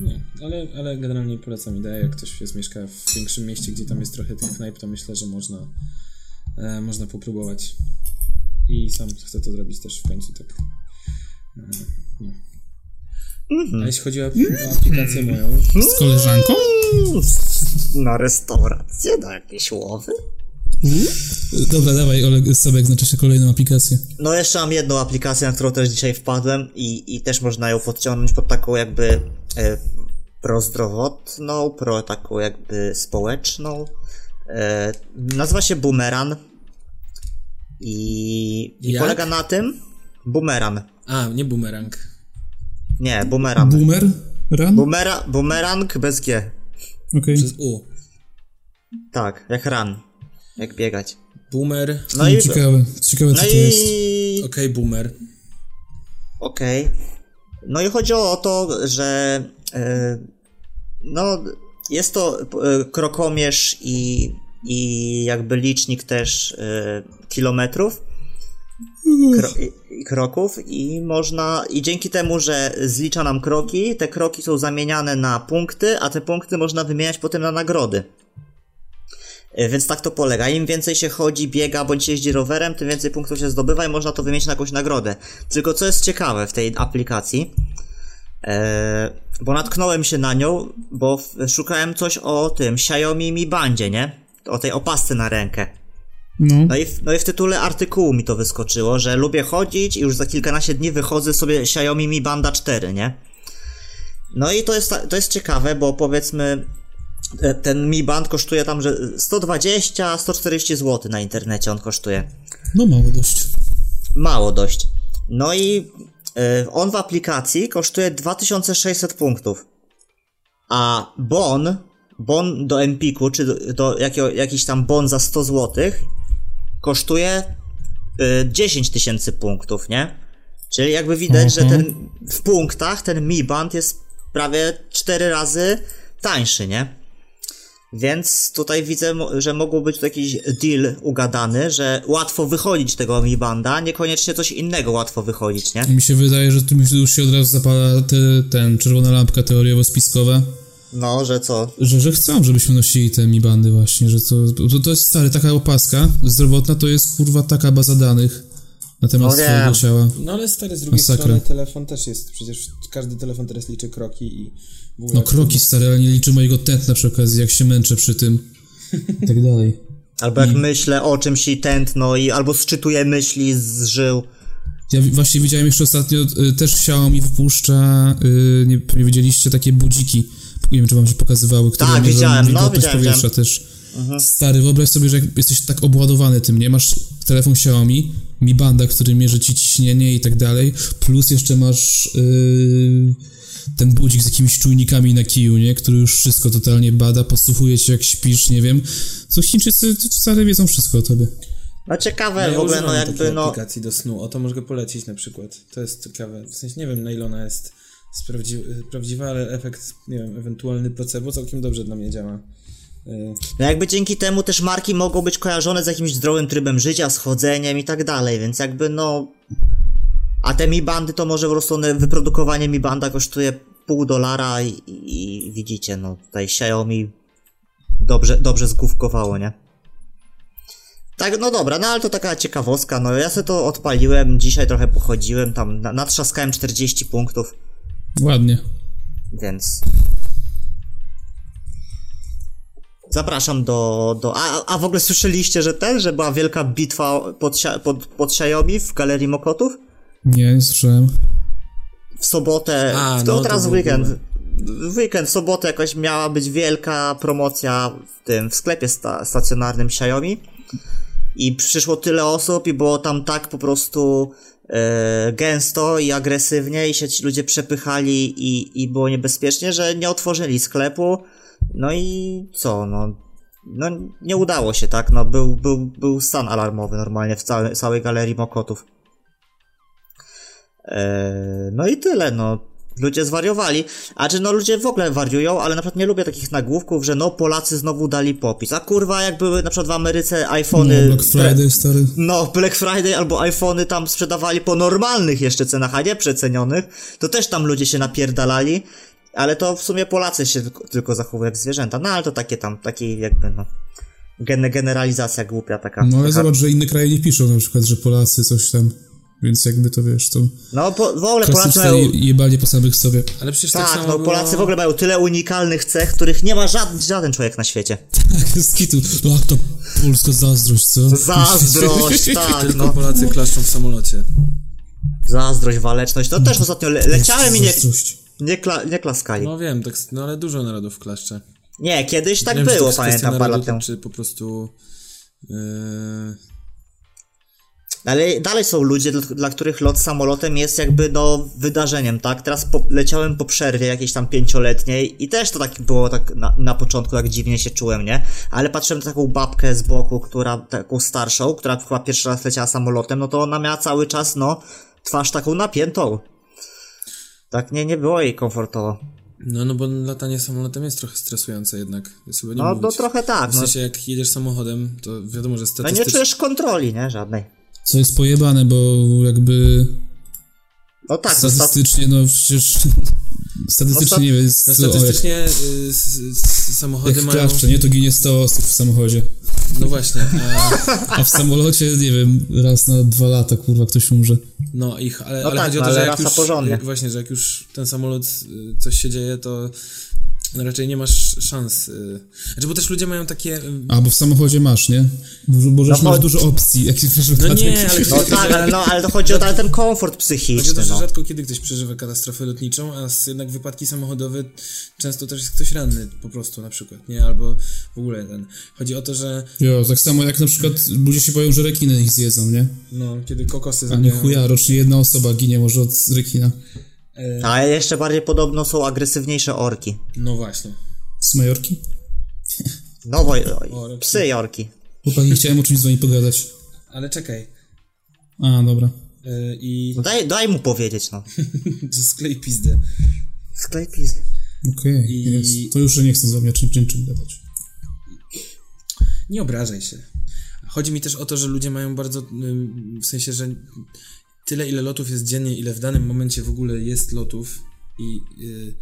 [SPEAKER 3] Nie, ale, ale generalnie polecam ideę, jak ktoś jest mieszka w większym mieście, gdzie tam jest trochę tych knajp, to myślę, że można, e, można popróbować. I sam chcę to zrobić też w końcu, tak. E, no. A jeśli chodzi o, o aplikację moją,
[SPEAKER 1] Z koleżanką?
[SPEAKER 2] Na restaurację, na jakieś łowy?
[SPEAKER 1] Dobra, dawaj, Oleg, Sebek, znaczy się kolejną aplikację.
[SPEAKER 2] No jeszcze mam jedną aplikację, na którą też dzisiaj wpadłem i, i też można ją podciągnąć pod taką jakby e, prozdrowotną, pro taką jakby społeczną. E, nazywa się Boomerang i, i polega na tym Boomerang.
[SPEAKER 3] a, nie bumerang.
[SPEAKER 2] Nie, Boomerang.
[SPEAKER 1] Boomer? Run?
[SPEAKER 2] Boomera, boomerang bez G.
[SPEAKER 1] Okej.
[SPEAKER 3] Przez U.
[SPEAKER 2] Tak, jak run. Jak biegać.
[SPEAKER 3] Boomer,
[SPEAKER 2] No i...
[SPEAKER 1] Ciekawe, ciekawe co
[SPEAKER 2] No
[SPEAKER 1] to jest.
[SPEAKER 2] i...
[SPEAKER 3] okej, boomer.
[SPEAKER 2] Okej. No i chodzi o to, że e, no jest to e, krokomierz i, i jakby licznik też e, kilometrów kro, i, i kroków i można i dzięki temu, że zlicza nam kroki, te kroki są zamieniane na punkty, a te punkty można wymieniać potem na nagrody. E, Więc tak to polega. Im więcej się chodzi, biega bądź jeździ rowerem, tym więcej punktów się zdobywa i można to wymienić na jakąś nagrodę. Tylko co jest ciekawe w tej aplikacji, e, bo natknąłem się na nią, bo szukałem coś o tym Xiaomi Mi Bandzie, nie? O tej opasce na rękę.
[SPEAKER 1] No.
[SPEAKER 2] No i, w, no i w tytule artykułu mi to wyskoczyło, że lubię chodzić i już za kilkanaście dni wychodzę sobie Xiaomi Mi Banda 4, nie? No i to jest, to jest ciekawe, bo powiedzmy ten Mi Band kosztuje tam, że 120-140 zł na internecie on kosztuje.
[SPEAKER 1] no mało dość.
[SPEAKER 2] Mało dość. No i e, on w aplikacji kosztuje 2600 punktów. A bon, bon do Empiku, czy do, do jakiego, jakiś tam bon za 100 zł, kosztuje e, 10 tysięcy punktów, nie? Czyli jakby widać, że
[SPEAKER 1] Mhm.
[SPEAKER 2] ten w punktach ten Mi Band jest prawie 4 razy tańszy, nie? Więc tutaj widzę, że mógł być tu jakiś deal ugadany, że łatwo wychodzić tego Mi Banda, niekoniecznie coś innego łatwo wychodzić, nie?
[SPEAKER 1] Mi się wydaje, że tu mi już się od razu zapala te, ten czerwona lampka teoriowo-spiskowa,
[SPEAKER 2] No, że co?
[SPEAKER 1] że, że chcą, żebyśmy nosili te mi bandy właśnie, że to, to, to jest stary, taka opaska zdrowotna to jest kurwa taka baza danych na temat
[SPEAKER 2] No
[SPEAKER 1] swojego ciała.
[SPEAKER 3] No ale stary, z drugiej
[SPEAKER 1] Masakra.
[SPEAKER 3] strony telefon też jest, przecież każdy telefon teraz liczy kroki i w ogóle...
[SPEAKER 1] No kroki stare, ale nie liczy mojego tętna przy okazji, jak się męczę przy tym. I *laughs* tak dalej.
[SPEAKER 2] Albo jak myślę o czymś i tętno i albo sczytuję myśli z żył.
[SPEAKER 1] Ja właśnie widziałem jeszcze ostatnio, y, też Xiaomi wypuszcza, y, nie, nie widzieliście, takie budziki, nie wiem, czy wam się pokazywały, które
[SPEAKER 2] Tak, widziałem, no, widziałem,
[SPEAKER 1] powietrza też. Stary, wyobraź sobie, że jak jesteś tak obładowany tym, nie? Masz telefon Xiaomi, Mi Banda, który mierzy ci ciśnienie i tak dalej, plus jeszcze masz yy, ten budzik z jakimiś czujnikami na kiju, nie? Który już wszystko totalnie bada, podsłuchuje cię jak śpisz, nie wiem. Co Chińczycy wcale wiedzą wszystko o tobie.
[SPEAKER 2] No ciekawe
[SPEAKER 3] ja
[SPEAKER 2] w ogóle, no jakby no...
[SPEAKER 3] aplikacji do snu, o to mogę polecić na przykład. To jest ciekawe. W sensie nie wiem na ile ona jest sprawdzi prawdziwa, ale efekt, nie wiem, ewentualny placebo całkiem dobrze dla mnie działa.
[SPEAKER 2] No jakby dzięki temu też marki mogą być kojarzone z jakimś zdrowym trybem życia, z chodzeniem i tak dalej, więc jakby no... A te Mi Bandy to może po prostu one, wyprodukowanie Mi Banda kosztuje pół dolara i, i, widzicie, no tutaj Xiaomi dobrze, dobrze zgłówkowało, nie? Tak, no dobra, no ale to taka ciekawostka, no ja sobie to odpaliłem, dzisiaj trochę pochodziłem, tam na- natrzaskałem 40 punktów,
[SPEAKER 1] Ładnie.
[SPEAKER 2] więc... Zapraszam do... do a, a w ogóle słyszeliście, że ten, że była wielka bitwa pod, pod, pod Xiaomi w Galerii Mokotów?
[SPEAKER 1] Nie, nie słyszałem.
[SPEAKER 2] w sobotę,
[SPEAKER 3] A,
[SPEAKER 2] w to
[SPEAKER 3] no,
[SPEAKER 2] teraz
[SPEAKER 3] to
[SPEAKER 2] w weekend, w weekend, w sobotę jakoś miała być wielka promocja w tym, w sklepie sta stacjonarnym Xiaomi i przyszło tyle osób i było tam tak po prostu e, gęsto i agresywnie i się ci ludzie przepychali i, i było niebezpiecznie, że nie otworzyli sklepu, no i co, no, no nie udało się, tak, no był, był, był stan alarmowy normalnie w całej, całej galerii Mokotów. Eee, No i tyle, no. ludzie zwariowali. A czy no ludzie w ogóle wariują, ale na przykład nie lubię takich nagłówków, że no Polacy znowu dali popis. A kurwa, jak były na przykład w Ameryce iPhony.
[SPEAKER 1] No, Black Friday, stary.
[SPEAKER 2] No, Black Friday albo iPhony tam sprzedawali po normalnych jeszcze cenach, a nie przecenionych, to też tam ludzie się napierdalali, ale to w sumie Polacy się tylko, tylko zachowują jak zwierzęta. No ale to takie tam, takie jakby no. Gen generalizacja głupia taka.
[SPEAKER 1] No ale
[SPEAKER 2] taka.
[SPEAKER 1] zobacz, że inne kraje nie piszą na przykład, że Polacy coś tam. Więc jakby to wiesz, to
[SPEAKER 2] No bo w ogóle Polacy mają.
[SPEAKER 1] je- jebanie po samych sobie.
[SPEAKER 3] Ale przecież tak,
[SPEAKER 2] Tak,
[SPEAKER 3] samo
[SPEAKER 2] no
[SPEAKER 3] było...
[SPEAKER 2] Polacy w ogóle mają tyle unikalnych cech, których nie ma żaden, żaden człowiek na świecie. *laughs*
[SPEAKER 1] Tak, z kitu. No to polska zazdrość, co?
[SPEAKER 2] Zazdrość, *laughs* tak,
[SPEAKER 3] Tylko
[SPEAKER 2] no.
[SPEAKER 3] Polacy klaszczą w samolocie.
[SPEAKER 2] Zazdrość, waleczność. To też ostatnio le leciałem i nie,
[SPEAKER 1] Zazdrość.
[SPEAKER 2] Nie, kla nie klaskali.
[SPEAKER 3] No wiem, tak, no ale dużo narodów klaszcze.
[SPEAKER 2] Nie, kiedyś tak
[SPEAKER 3] wiem,
[SPEAKER 2] było,
[SPEAKER 3] kwestia
[SPEAKER 2] pamiętam parę lat temu.
[SPEAKER 3] Czy po prostu... Yy,
[SPEAKER 2] Ale dalej są ludzie, dla, dla których lot samolotem jest jakby no wydarzeniem, tak? Teraz po, leciałem po przerwie jakiejś tam pięcioletniej i też to tak było tak na, na początku, jak dziwnie się czułem, nie? Ale patrzyłem na taką babkę z boku, która, taką starszą, która chyba pierwszy raz leciała samolotem, no to ona miała cały czas, no, twarz taką napiętą. Tak, nie, nie było jej komfortowo.
[SPEAKER 3] no, no bo latanie samolotem jest trochę stresujące jednak. Chyba nie
[SPEAKER 2] No,
[SPEAKER 3] mówić.
[SPEAKER 2] to trochę tak,
[SPEAKER 3] W
[SPEAKER 2] no.
[SPEAKER 3] sensie jak jedziesz samochodem, to wiadomo, że
[SPEAKER 2] No nie
[SPEAKER 3] statystycznie...
[SPEAKER 2] czujesz kontroli, nie? Żadnej.
[SPEAKER 1] Co jest pojebane, bo jakby
[SPEAKER 2] No tak, no, sta-
[SPEAKER 1] statystycznie, no przecież statystycznie
[SPEAKER 2] No,
[SPEAKER 1] nie wiem, o, jak,
[SPEAKER 3] statystycznie y, samochody
[SPEAKER 1] jak
[SPEAKER 3] mają...
[SPEAKER 1] klaszcze, nie? To ginie 100 osób w samochodzie.
[SPEAKER 3] No właśnie. A,
[SPEAKER 1] A w samolocie, nie wiem, raz na dwa lata, kurwa, ktoś umrze.
[SPEAKER 3] no ich, ale,
[SPEAKER 2] No
[SPEAKER 3] ale
[SPEAKER 2] tak,
[SPEAKER 3] chodzi o
[SPEAKER 2] no,
[SPEAKER 3] to, że
[SPEAKER 2] ale
[SPEAKER 3] jak już...
[SPEAKER 2] porządnie.
[SPEAKER 3] Właśnie, że jak już ten samolot, y, coś się dzieje, to no raczej nie masz szans. y. Znaczy, bo też ludzie mają takie... y,
[SPEAKER 1] A, bo w samochodzie masz, nie? Dużo, bo
[SPEAKER 2] No
[SPEAKER 1] masz dużo opcji, jak się
[SPEAKER 3] No nie, ale-
[SPEAKER 2] no tak, ale, no, ale to chodzi o ten komfort
[SPEAKER 3] Chodzi o
[SPEAKER 2] psychiczny,
[SPEAKER 3] to, że
[SPEAKER 2] no.
[SPEAKER 3] rzadko kiedy ktoś przeżywa katastrofę lotniczą, a jednak wypadki samochodowe często też jest ktoś ranny po prostu na przykład, nie? Albo w ogóle ten. Chodzi o to, że
[SPEAKER 1] Jo, tak samo jak na przykład ludzie się boją, że rekiny ich zjedzą, nie?
[SPEAKER 3] no, kiedy kokosy
[SPEAKER 1] A nie chuja, rocznie jedna osoba ginie może od rekina.
[SPEAKER 2] A jeszcze bardziej podobno są agresywniejsze orki.
[SPEAKER 3] No właśnie.
[SPEAKER 1] Z Majorki?
[SPEAKER 2] No bo
[SPEAKER 3] Orki.
[SPEAKER 2] psy jorki.
[SPEAKER 1] Chłopaki, chciałem o czymś z wami pogadać.
[SPEAKER 3] Ale czekaj.
[SPEAKER 1] A, dobra.
[SPEAKER 3] Yy, I
[SPEAKER 2] No daj, daj mu powiedzieć, no. *laughs*
[SPEAKER 3] to sklej pizdę.
[SPEAKER 2] Sklej pizdy.
[SPEAKER 1] Okej,
[SPEAKER 3] I-
[SPEAKER 1] jest. To już nie chcę z wami o czym, czym, czym gadać.
[SPEAKER 3] Nie obrażaj się. Chodzi mi też o to, że ludzie mają bardzo, w sensie, że tyle ile lotów jest dziennie, ile w danym momencie w ogóle jest lotów i yy,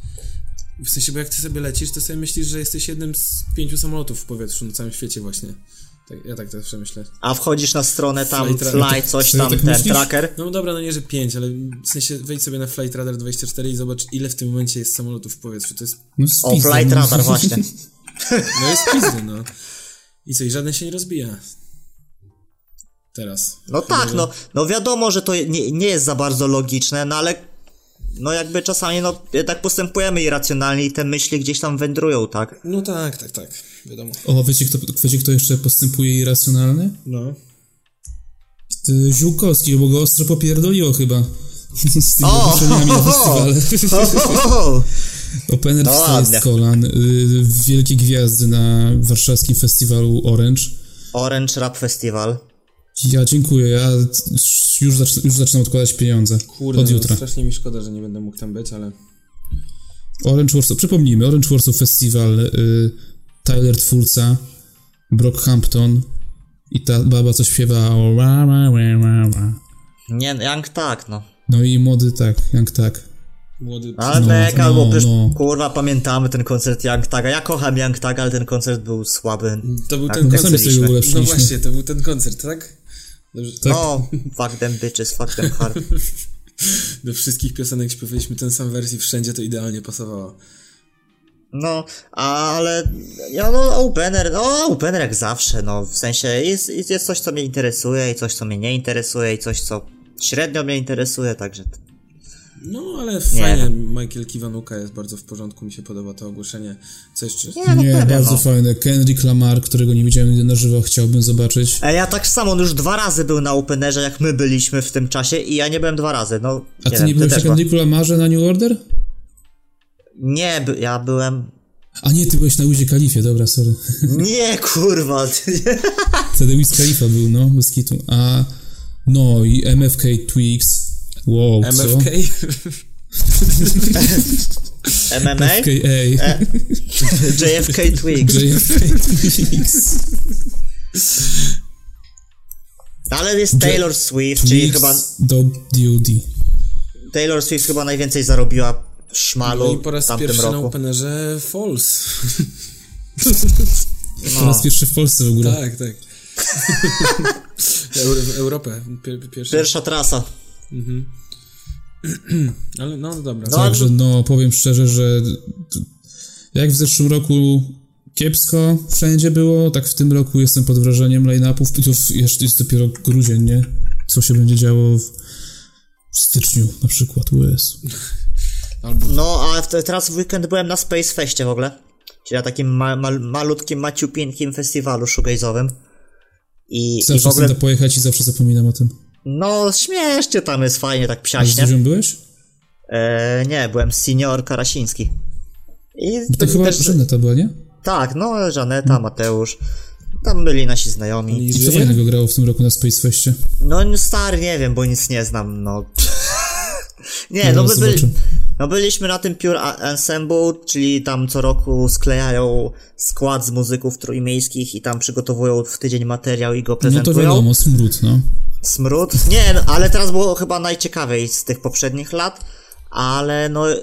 [SPEAKER 3] w sensie, bo jak ty sobie lecisz, to sobie myślisz, że jesteś jednym z pięciu samolotów w powietrzu na całym świecie właśnie. Tak, ja tak zawsze myślę.
[SPEAKER 2] A wchodzisz na stronę tam,
[SPEAKER 3] Flight
[SPEAKER 2] fly,
[SPEAKER 3] Radar.
[SPEAKER 2] coś
[SPEAKER 1] Serio
[SPEAKER 2] tam,
[SPEAKER 1] tak
[SPEAKER 2] ten
[SPEAKER 1] myślisz?
[SPEAKER 2] tracker.
[SPEAKER 3] No dobra, no nie, że pięć, ale w sensie wejdź sobie na Flight Radar 24 i zobacz, ile w tym momencie jest samolotów w powietrzu. To jest,
[SPEAKER 1] No,
[SPEAKER 2] O, flight
[SPEAKER 1] no.
[SPEAKER 2] radar właśnie. *laughs* *laughs*
[SPEAKER 3] no jest pizdy, no. I co, i żaden się nie rozbija. Teraz.
[SPEAKER 2] No tak, no, no wiadomo, że to nie, nie jest za bardzo logiczne, no ale no jakby czasami no jednak postępujemy irracjonalnie i te myśli gdzieś tam wędrują, tak?
[SPEAKER 3] No tak, tak, tak, wiadomo.
[SPEAKER 1] O, wiecie kto, wiecie, kto jeszcze postępuje irracjonalnie?
[SPEAKER 3] No.
[SPEAKER 1] Ziółkowski, bo go ostro popierdoliło chyba. Z tymi
[SPEAKER 2] O!
[SPEAKER 1] ogłoszeniami na festiwale.
[SPEAKER 2] O,
[SPEAKER 1] Opener
[SPEAKER 2] No
[SPEAKER 1] wstaje z kolan. Y, wielkie gwiazdy na warszawskim festiwalu Orange.
[SPEAKER 2] Orange Rap Festival.
[SPEAKER 1] Ja dziękuję, ja już, zacz, już zaczynam odkładać pieniądze.
[SPEAKER 3] Kurde,
[SPEAKER 1] od
[SPEAKER 3] no,
[SPEAKER 1] jutra.
[SPEAKER 3] strasznie mi szkoda, że nie będę mógł tam być, ale...
[SPEAKER 1] Orange Warsaw, przypomnijmy, Orange Warsaw Festival, y, Tyler twórca, Brockhampton i ta baba, co śpiewa.
[SPEAKER 2] Nie, Young tak, no.
[SPEAKER 1] No i młody tak, jak tak.
[SPEAKER 3] Młody...
[SPEAKER 2] Ale
[SPEAKER 1] No,
[SPEAKER 2] mega,
[SPEAKER 1] no,
[SPEAKER 2] bo przecież,
[SPEAKER 1] no.
[SPEAKER 2] kurwa, pamiętamy ten koncert Young Taga. Ja kocham Young Taga, ale ten koncert był słaby.
[SPEAKER 3] To był
[SPEAKER 2] Tak,
[SPEAKER 3] ten
[SPEAKER 2] no
[SPEAKER 3] koncert. No właśnie, to był ten koncert, tak? Dobrze,
[SPEAKER 1] Tak.
[SPEAKER 2] No, fuck them bitches, fuck them hard. *laughs*
[SPEAKER 3] Do wszystkich piosenek śpiewaliśmy ten sam wersji, wszędzie to idealnie pasowało.
[SPEAKER 2] No, ale ja no opener, no opener jak zawsze, no w sensie jest, jest coś co mnie interesuje i coś co mnie nie interesuje i coś co średnio mnie interesuje, także
[SPEAKER 3] No, ale fajnie, Michael Kiwanuka jest bardzo w porządku, mi się podoba to ogłoszenie. Co jeszcze?
[SPEAKER 2] nie, no
[SPEAKER 1] Nie,
[SPEAKER 2] pewnie,
[SPEAKER 1] bardzo
[SPEAKER 2] no.
[SPEAKER 1] fajne. Kendrick Lamar, którego nie widziałem na żywo, chciałbym zobaczyć.
[SPEAKER 2] E, Ja tak samo, on już dwa razy był na openerze jak my byliśmy w tym czasie i ja nie byłem dwa razy, no
[SPEAKER 1] A ty
[SPEAKER 2] wiem,
[SPEAKER 1] nie byłeś na Kendricku Lamarze na New Order?
[SPEAKER 2] Nie, by- ja byłem...
[SPEAKER 1] A nie, ty byłeś na Wizie Kalifie, dobra, sorry.
[SPEAKER 2] Nie, kurwa,
[SPEAKER 1] Wtedy Wiz Khalifa był, no, bez kitu. A, no i MFK Twigs. Wow, co?
[SPEAKER 3] MFK?
[SPEAKER 2] MMA?
[SPEAKER 1] FKA.
[SPEAKER 2] E, JFK Twigs.
[SPEAKER 1] JFK Twix.
[SPEAKER 2] Ale jest Taylor Swift, czyli
[SPEAKER 1] Twix
[SPEAKER 2] chyba
[SPEAKER 1] do DOD.
[SPEAKER 2] Taylor Swift chyba najwięcej zarobiła szmalu
[SPEAKER 3] No i po raz pierwszy na
[SPEAKER 2] roku.
[SPEAKER 3] Openerze Falls. *laughs*
[SPEAKER 1] Po raz pierwszy w Polsce w ogóle.
[SPEAKER 3] tak, tak. *laughs* Euro, w Europę. Pier, pierwszy.
[SPEAKER 2] Pierwsza trasa. *clears throat*
[SPEAKER 3] Ale no dobra.
[SPEAKER 2] No,
[SPEAKER 1] Także no, powiem szczerze, że jak w zeszłym roku kiepsko wszędzie było, tak w tym roku jestem pod wrażeniem line-upów. I to jest dopiero grudzień, nie? Co się będzie działo w, w styczniu na przykład, US. *laughs*
[SPEAKER 3] Albo
[SPEAKER 2] No, a w- teraz w weekend byłem na Space Festie w ogóle. Czyli na takim ma, ma, malutkim, maciupinkim festiwalu shoegazowym. I, i w
[SPEAKER 1] Zawsze
[SPEAKER 2] ogóle,
[SPEAKER 1] pojechać i zawsze zapominam o tym.
[SPEAKER 2] No śmiesznie tam jest, fajnie, tak
[SPEAKER 1] A z
[SPEAKER 2] psiaśnie.
[SPEAKER 1] Byłeś?
[SPEAKER 2] E, nie, byłem senior Karasiński. I
[SPEAKER 1] Bo to chyba
[SPEAKER 2] też-
[SPEAKER 1] Żaneta była, nie?
[SPEAKER 2] Tak, no, Żaneta, Mateusz. Tam byli nasi znajomi.
[SPEAKER 3] I
[SPEAKER 1] co fajnego grało w tym roku na Space Festie?
[SPEAKER 2] No, stary, nie wiem, bo nic nie znam, no. Nie,
[SPEAKER 1] No,
[SPEAKER 2] no, byli, no byliśmy na tym Pure Ensemble, czyli tam co roku sklejają skład z muzyków trójmiejskich i tam przygotowują w tydzień materiał i go
[SPEAKER 1] No to
[SPEAKER 2] prezentują.
[SPEAKER 1] wiadomo, smród, no.
[SPEAKER 2] Smród? Nie, no, ale teraz było chyba najciekawiej z tych poprzednich lat. Ale no, y,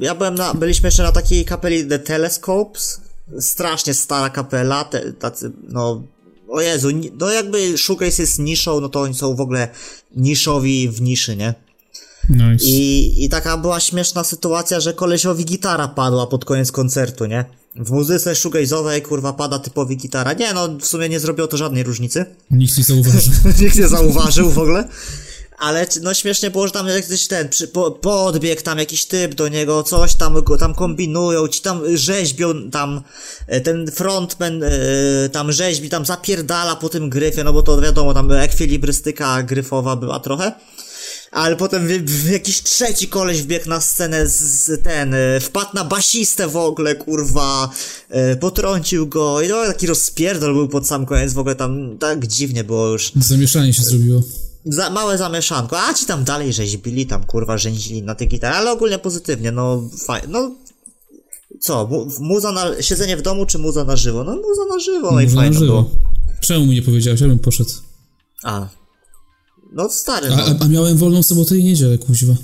[SPEAKER 2] ja byłem na, byliśmy jeszcze na takiej kapeli The Telescopes. Strasznie stara kapela, te, tacy, no, o Jezu, no jakby Shoegaze jest niszą, no to oni są w ogóle niszowi w niszy, nie?
[SPEAKER 1] Nice.
[SPEAKER 2] I, I taka była śmieszna sytuacja, że kolesiowi gitara padła pod koniec koncertu, nie? W muzyce shoegaze'owej, kurwa, pada typowi gitara. Nie, no, w sumie nie zrobiło to żadnej różnicy.
[SPEAKER 1] Nikt nie zauważył. *laughs*
[SPEAKER 2] Nikt nie zauważył w ogóle. Ale no śmiesznie było, że tam jakiś ten przy, po, podbieg tam jakiś typ do niego, coś tam go tam kombinują, ci tam rzeźbią, tam e, ten frontman e, tam rzeźbi, tam zapierdala po tym gryfie, no bo to wiadomo, tam ekwilibrystyka gryfowa była trochę. Ale potem w, w jakiś trzeci koleś wbiegł na scenę z, z ten, e, wpadł na basistę w ogóle, kurwa, e, potrącił go i no taki rozpierdol był pod sam koniec, w ogóle tam tak dziwnie było już.
[SPEAKER 1] Zamieszanie się zrobiło.
[SPEAKER 2] Za, małe zamieszanko, a ci tam dalej rzeźbili, tam kurwa rzędzili na tej gitarze, ale ogólnie pozytywnie, no fajnie, no co, mu, muza na, siedzenie w domu czy muza na żywo? No muza na żywo, no i fajnie
[SPEAKER 1] żywo.
[SPEAKER 2] było.
[SPEAKER 1] Czemu mi nie powiedziałeś? Ja bym poszedł.
[SPEAKER 2] A, no stary,
[SPEAKER 1] A,
[SPEAKER 2] no.
[SPEAKER 1] a, a miałem wolną sobotę i niedzielę, kuźwa.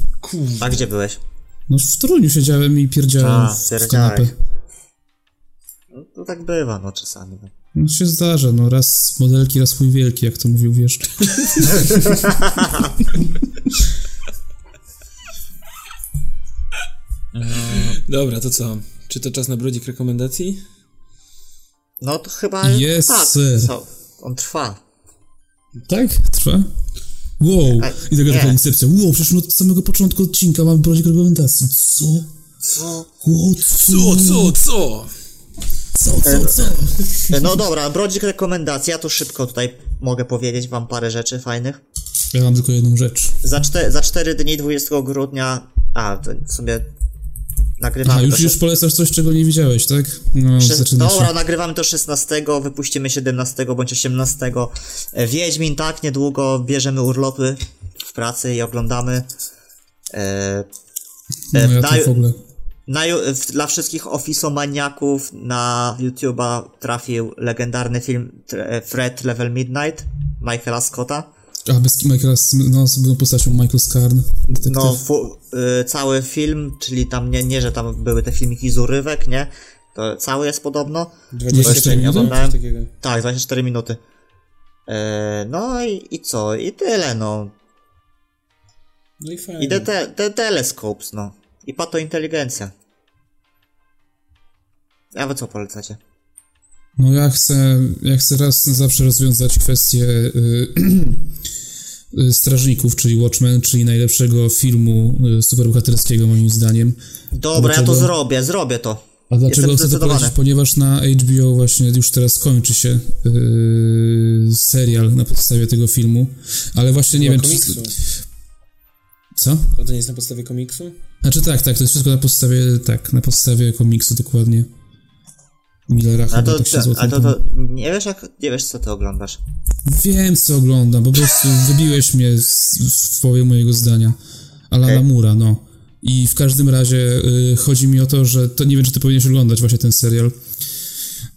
[SPEAKER 2] a gdzie byłeś?
[SPEAKER 1] No w Toruniu siedziałem i pierdziałem
[SPEAKER 2] A,
[SPEAKER 1] w, w
[SPEAKER 2] pierdziałeś.
[SPEAKER 1] kanapę.
[SPEAKER 2] No, to tak bywa, no czasami. No.
[SPEAKER 1] No się zdarza, no raz modelki, raz chuj wielki, jak to mówił wieszcz. *laughs*
[SPEAKER 3] Dobra, to co? Czy to czas na brodzik rekomendacji?
[SPEAKER 2] No to chyba
[SPEAKER 1] Yes,
[SPEAKER 2] tak, co? On trwa.
[SPEAKER 1] Tak? Trwa? Wow. I taka taka incepcja. Wow, przecież od samego początku odcinka mamy brodzik rekomendacji. Co?
[SPEAKER 2] Co?
[SPEAKER 1] Wow,
[SPEAKER 3] Co, co, co?
[SPEAKER 1] Co, co, co?
[SPEAKER 2] No dobra, brodzik rekomendacji, ja to szybko tutaj mogę powiedzieć wam parę rzeczy fajnych.
[SPEAKER 1] Ja mam tylko jedną rzecz.
[SPEAKER 2] Za, czte, za 4 dni 20 grudnia. A, to w sumie nagrywamy
[SPEAKER 1] A, już, już polecasz coś, czego nie widziałeś, tak? No.
[SPEAKER 2] Dobra, nagrywamy to 16, wypuścimy 17 bądź 18. E, Wiedźmin, tak, niedługo bierzemy urlopy w pracy i oglądamy. E,
[SPEAKER 1] No ja
[SPEAKER 2] na-
[SPEAKER 1] w ogóle.
[SPEAKER 2] na, w- dla wszystkich ofisomaniaków na YouTube'a trafił legendarny film e, Fred Level Midnight Michaela Scotta.
[SPEAKER 1] A, bez Michaela, no, z byłą postacią Michael Scarn. Detektyw.
[SPEAKER 2] No, fu, y, cały film, czyli tam nie, nie, że tam były te filmiki z urywek, nie? To cały jest podobno.
[SPEAKER 3] 24
[SPEAKER 1] minuty?
[SPEAKER 2] Oglądałem. Tak, 24 minuty. E, no i, i co? I tyle, no.
[SPEAKER 3] No i fajnie.
[SPEAKER 2] I te, te, te telescopes, no. I patointeligencja. A wy co polecacie?
[SPEAKER 1] No ja chcę, ja chcę raz na zawsze rozwiązać kwestię y, y, Strażników, czyli Watchmen, czyli najlepszego filmu y, superbohaterskiego moim zdaniem.
[SPEAKER 2] Dobra, ja to
[SPEAKER 1] Dlaczego?
[SPEAKER 2] zrobię, zrobię to.
[SPEAKER 1] A dlaczego
[SPEAKER 2] Jestem
[SPEAKER 1] chcę to polecić? Ponieważ na HBO właśnie już teraz kończy się y, serial na podstawie tego filmu, ale właśnie nie wiem,
[SPEAKER 3] komiksu.
[SPEAKER 1] czy... Co?
[SPEAKER 3] A to nie jest na podstawie komiksu?
[SPEAKER 1] Znaczy tak, tak, to jest wszystko na podstawie, tak, na podstawie komiksu dokładnie. Millera
[SPEAKER 2] A to,
[SPEAKER 1] tak
[SPEAKER 2] to, a to, to nie wiesz jak, nie wiesz co ty oglądasz.
[SPEAKER 1] Wiem, co oglądam, po prostu wybiłeś mnie z, w połowie mojego zdania. Alana
[SPEAKER 2] Okej.
[SPEAKER 1] Mura, no. I w każdym razie y, chodzi mi o to, że to nie wiem, czy ty powinieneś oglądać właśnie ten serial,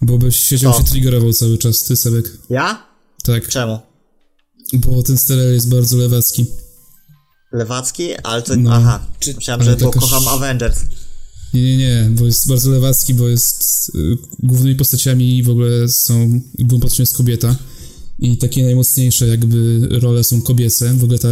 [SPEAKER 1] bo byś siedział
[SPEAKER 2] Co?
[SPEAKER 1] się triggerował cały czas, ty Sebek.
[SPEAKER 2] Ja?
[SPEAKER 1] Tak,
[SPEAKER 2] Czemu?
[SPEAKER 1] bo ten serial jest bardzo lewacki.
[SPEAKER 2] Lewacki? Ale to...
[SPEAKER 1] No.
[SPEAKER 2] Aha.
[SPEAKER 3] Czy-
[SPEAKER 2] Myślałem, że
[SPEAKER 1] taka
[SPEAKER 2] kocham Avengers.
[SPEAKER 1] Nie, nie, nie, bo jest bardzo lewacki, bo jest y, głównymi postaciami w ogóle są, główną postacią jest kobieta i takie najmocniejsze jakby role są kobiece. W ogóle ta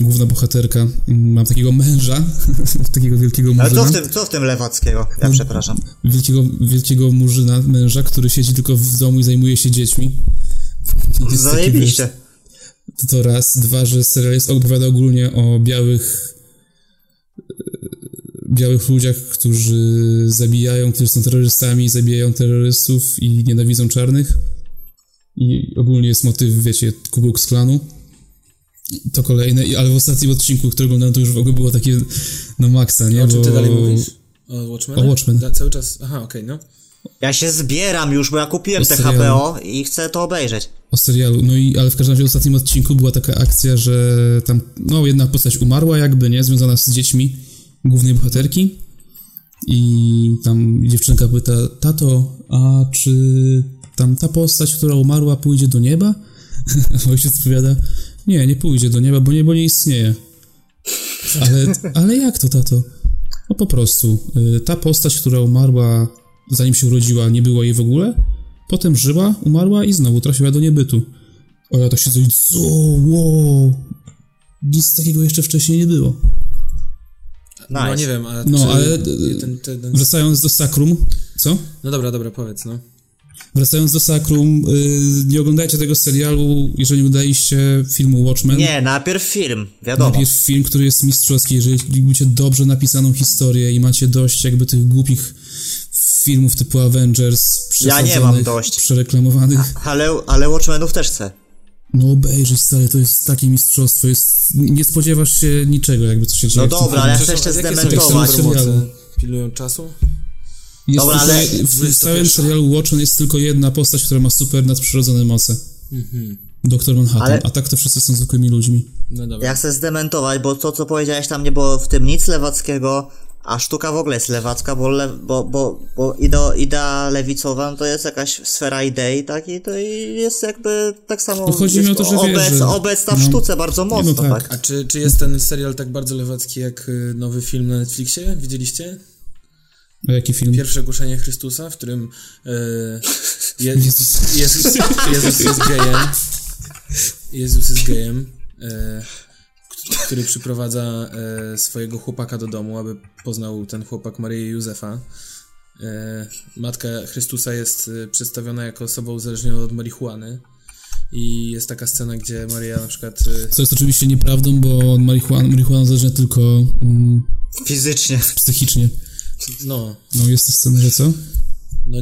[SPEAKER 1] główna bohaterka mm, ma takiego męża, *laughs* takiego wielkiego
[SPEAKER 2] Ale co
[SPEAKER 1] murzyna,
[SPEAKER 2] w tym, co w tym lewackiego?
[SPEAKER 1] No.
[SPEAKER 2] Ja przepraszam.
[SPEAKER 1] wielkiego, wielkiego murzyna, męża, który siedzi tylko w domu i zajmuje się dziećmi. *laughs* Jest
[SPEAKER 2] Zajebiście.
[SPEAKER 1] To raz. Dwa, że serial jest opowiada ogólnie o białych e, białych ludziach, którzy zabijają, którzy są terrorystami, zabijają terrorystów i nienawidzą czarnych. I ogólnie jest motyw, wiecie, Ku Klux Klanu. To kolejne, I- ale w ostatnim odcinku, który oglądałem, to już w ogóle było takie na maksa, nie?
[SPEAKER 3] O czym ty dalej mówisz? O Watchmen?
[SPEAKER 1] O Watchmen.
[SPEAKER 3] Da, cały czas, aha, okej, no.
[SPEAKER 2] Ja się zbieram już, bo ja kupiłem te. HBO i chcę to obejrzeć.
[SPEAKER 1] O serialu. No i, ale w każdym razie w ostatnim odcinku była taka akcja, że tam, no, jedna postać umarła jakby, nie? Związana z dziećmi głównej bohaterki. I tam dziewczynka pyta, tato, a czy tam ta postać, która umarła, pójdzie do nieba? *laughs* Ojciec odpowiada, nie, nie pójdzie do nieba, bo niebo nie istnieje. Ale, ale jak to, tato? No po prostu, y, ta postać, która umarła zanim się urodziła, nie było jej w ogóle, potem żyła, umarła i znowu trafiła do niebytu. O, ja to się i co, wow, nic takiego jeszcze wcześniej nie było.
[SPEAKER 3] No
[SPEAKER 2] Nice.
[SPEAKER 3] nie wiem, a
[SPEAKER 1] No,
[SPEAKER 3] czy
[SPEAKER 1] ale-
[SPEAKER 3] ten, ten, ten...
[SPEAKER 1] Wracając do Sakrum, co?
[SPEAKER 3] No dobra, dobra, powiedz, no.
[SPEAKER 1] Wracając do Sakrum, y, nie oglądajcie tego serialu, jeżeli oglądaliście filmu Watchmen.
[SPEAKER 2] Nie, najpierw film, wiadomo.
[SPEAKER 1] Najpierw film, który jest mistrzowski, jeżeli lubicie dobrze napisaną historię i macie dość jakby tych głupich filmów typu Avengers,
[SPEAKER 2] Ja nie mam
[SPEAKER 1] przesadzonych,
[SPEAKER 2] dość.
[SPEAKER 1] przereklamowanych.
[SPEAKER 2] Ale, ale Watchmenów też chcę.
[SPEAKER 1] No obejrzyj stary, to jest takie mistrzostwo, jest, nie spodziewasz się niczego jakby co się dzieje
[SPEAKER 2] No dobra, ale ja chcę jeszcze zdementować.
[SPEAKER 3] Pilują czasu?
[SPEAKER 1] Jest
[SPEAKER 2] Dobra,
[SPEAKER 1] tylko,
[SPEAKER 2] ale-
[SPEAKER 1] w, w całym
[SPEAKER 3] 21.
[SPEAKER 1] serialu Watchmen jest tylko jedna postać, która ma super nadprzyrodzone moce. Doktor Manhattan,
[SPEAKER 2] Ale-
[SPEAKER 1] a tak to wszyscy są zwykłymi ludźmi.
[SPEAKER 3] No dobra.
[SPEAKER 2] Ja chcę zdementować, bo to, co powiedziałeś, tam nie było w tym nic lewackiego, a sztuka w ogóle jest lewacka, bo, le, bo, bo, bo idea, idea lewicowa no to jest jakaś sfera idei, tak? I to i jest jakby tak samo
[SPEAKER 1] No chodzi mi o to, że
[SPEAKER 2] obec,
[SPEAKER 1] wiesz, że-
[SPEAKER 2] obecna w
[SPEAKER 1] no.
[SPEAKER 2] sztuce bardzo
[SPEAKER 1] no
[SPEAKER 2] mocno,
[SPEAKER 1] tak.
[SPEAKER 2] tak.
[SPEAKER 3] A czy, czy jest ten serial tak bardzo lewacki jak y, nowy film na Netflixie? Widzieliście?
[SPEAKER 1] A jaki film?
[SPEAKER 3] Pierwsze kuszenie Chrystusa, w którym e, Je,
[SPEAKER 1] Jezus.
[SPEAKER 3] Jezus, Jezus jest gejem. Jezus jest gejem, k- który przyprowadza e, swojego chłopaka do domu, aby poznał ten chłopak Maryję Józefa. E, matka Chrystusa jest e, przedstawiona jako osoba uzależniona od marihuany. I jest taka scena, gdzie Maryja na przykład. e,
[SPEAKER 1] Co jest oczywiście nieprawdą, bo marihuana, marihuana uzależnia tylko mm,
[SPEAKER 2] Fizycznie.
[SPEAKER 1] psychicznie.
[SPEAKER 3] No,
[SPEAKER 1] No jest to scena, że co?
[SPEAKER 3] no,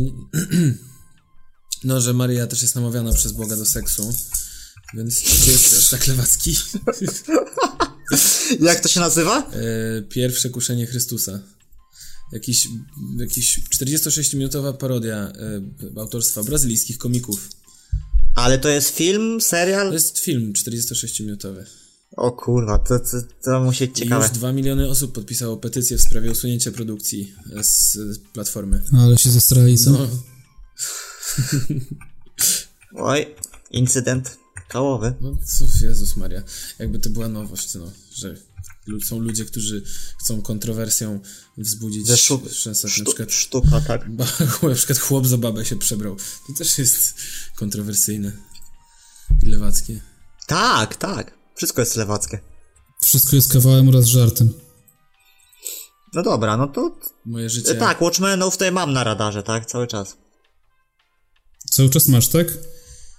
[SPEAKER 3] *clears throat* no, że Maryja też jest namawiana przez Boga do seksu. Więc jest aż tak lewacki? *laughs* *laughs*
[SPEAKER 2] Jak to się nazywa?
[SPEAKER 3] E, pierwsze kuszenie Chrystusa. Jakiś, jakiś 46-minutowa parodia e, autorstwa brazylijskich komików.
[SPEAKER 2] Ale to jest film,
[SPEAKER 3] To
[SPEAKER 2] serial?
[SPEAKER 3] jest film 46-minutowy.
[SPEAKER 2] O kurwa, to, to, to musi być
[SPEAKER 3] I
[SPEAKER 2] ciekawe.
[SPEAKER 3] już 2 miliony osób podpisało petycję w sprawie usunięcia produkcji z platformy.
[SPEAKER 1] Ale się zestrali, co?
[SPEAKER 3] No,
[SPEAKER 2] Oj, incydent kałowy.
[SPEAKER 3] no co, Jezus Maria. Jakby to była nowość, no, że są ludzie, którzy chcą kontrowersją wzbudzić
[SPEAKER 2] szuk-
[SPEAKER 3] szensę. Na przykład,
[SPEAKER 2] sztuka, tak. *laughs*
[SPEAKER 3] ba, na przykład chłop za babę się przebrał. To też jest kontrowersyjne i lewackie.
[SPEAKER 2] Tak, tak. Wszystko jest lewackie.
[SPEAKER 1] Wszystko jest kawałem oraz żartem.
[SPEAKER 2] No dobra, no to...
[SPEAKER 3] Moje życie...
[SPEAKER 2] Tak, Watchmenów tutaj mam na radarze, tak? Cały czas.
[SPEAKER 1] Cały czas masz, tak?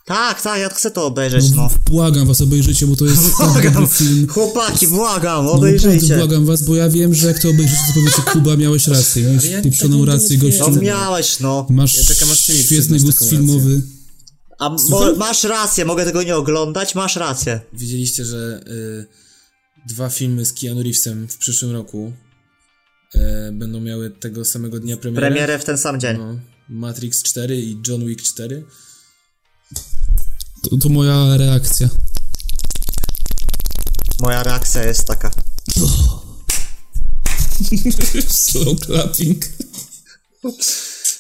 [SPEAKER 2] Tak, tak, ja chcę to obejrzeć, no.
[SPEAKER 1] Błagam was, obejrzyjcie, bo to jest tak *laughs* dobry
[SPEAKER 2] Błagam,
[SPEAKER 1] film.
[SPEAKER 2] chłopaki, błagam,
[SPEAKER 1] No
[SPEAKER 2] obejrzyjcie.
[SPEAKER 1] błagam was, bo ja wiem, że jak to obejrzycie, to powiecie, Kuba, miałeś rację. Miałeś
[SPEAKER 3] ja
[SPEAKER 1] pieprzoną
[SPEAKER 3] tak
[SPEAKER 1] rację,
[SPEAKER 3] twierdzę.
[SPEAKER 2] No
[SPEAKER 1] gościu.
[SPEAKER 2] miałeś, no.
[SPEAKER 1] Masz
[SPEAKER 3] Ja mi
[SPEAKER 1] świetny gust filmowy.
[SPEAKER 2] A mo- masz rację, mogę tego nie oglądać, masz rację.
[SPEAKER 3] Widzieliście, że y, dwa filmy z Keanu Reevesem w przyszłym roku y, będą miały tego samego dnia premierę?
[SPEAKER 2] Premierę w ten sam dzień.
[SPEAKER 3] No, Matrix 4 i John Wick 4.
[SPEAKER 1] To, to moja reakcja.
[SPEAKER 2] Moja reakcja jest taka. *laughs*
[SPEAKER 1] Slow clapping.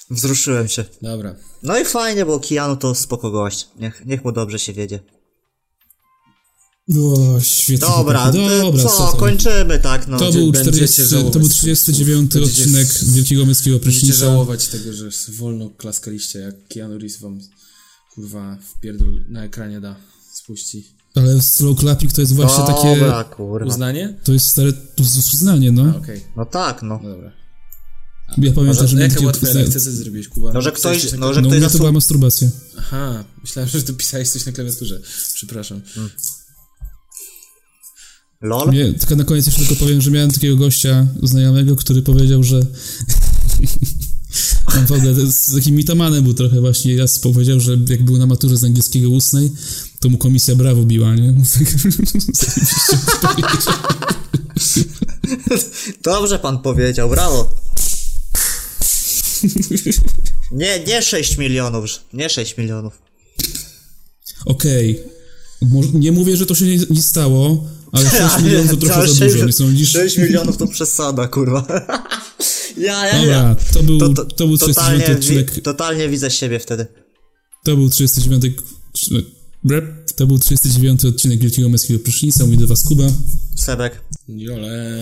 [SPEAKER 2] Wzruszyłem się.
[SPEAKER 3] Dobra.
[SPEAKER 2] No i fajnie, bo Keanu to spoko gość. Niech, niech mu dobrze się wiedzie.
[SPEAKER 1] O, świetnie.
[SPEAKER 2] Dobra,
[SPEAKER 1] Dobra,
[SPEAKER 2] co,
[SPEAKER 1] tam?
[SPEAKER 2] kończymy tak, no.
[SPEAKER 1] To był,
[SPEAKER 3] Będziecie
[SPEAKER 1] 40,
[SPEAKER 3] żałować.
[SPEAKER 1] to był 39
[SPEAKER 3] Będziecie-
[SPEAKER 1] odcinek Wielkiego Męskiego
[SPEAKER 3] Będziecie
[SPEAKER 1] Prysznica.
[SPEAKER 3] żałować tego, że wolno klaskaliście, jak Keanu Reeves wam kurwa w pierdol na ekranie da spuści.
[SPEAKER 1] Ale slow clapping to jest właśnie takie...
[SPEAKER 2] Dobra, kurwa.
[SPEAKER 3] Uznanie?
[SPEAKER 1] To jest stare to jest uznanie, no.
[SPEAKER 3] Okej,
[SPEAKER 2] No tak, no.
[SPEAKER 3] no dobra.
[SPEAKER 1] Ja pamiętam, że
[SPEAKER 3] A reakcja, co ty zrobiłeś, Kuba?
[SPEAKER 2] No, że ktoś,
[SPEAKER 3] coś
[SPEAKER 2] no, że
[SPEAKER 1] No u
[SPEAKER 2] ktoś
[SPEAKER 1] mnie to była
[SPEAKER 2] zasu-
[SPEAKER 1] masturbacja.
[SPEAKER 3] Aha, myślałem, że dopisałeś coś na klawiaturze. Przepraszam.
[SPEAKER 2] LOL?
[SPEAKER 1] Nie, tylko na koniec jeszcze tylko powiem, że miałem takiego gościa znajomego, który powiedział, że *laughs* on w ogóle to jest takim mitomanem był trochę właśnie, raz powiedział, że jak był na maturze z angielskiego ustnej, to mu komisja brawo biła, nie? *laughs*
[SPEAKER 2] Dobrze pan powiedział, brawo. Nie, nie 6 milionów, nie 6 milionów.
[SPEAKER 1] Okej. Mo- Nie mówię, że to się nie, nie stało, ale *laughs* 6 milionów to trochę za dużo, nie sądzisz?
[SPEAKER 2] 6 milionów to przesada, kurwa. *laughs* Ja, ja, ja.
[SPEAKER 1] to był, to, był 39
[SPEAKER 2] totalnie,
[SPEAKER 1] odcinek,
[SPEAKER 2] wi- totalnie widzę siebie wtedy.
[SPEAKER 1] to był 39 Brep. To był 39 odcinek Wielkiego Męskiego Prysznica, mówi do was Kuba.
[SPEAKER 2] Sebek.
[SPEAKER 3] Jole.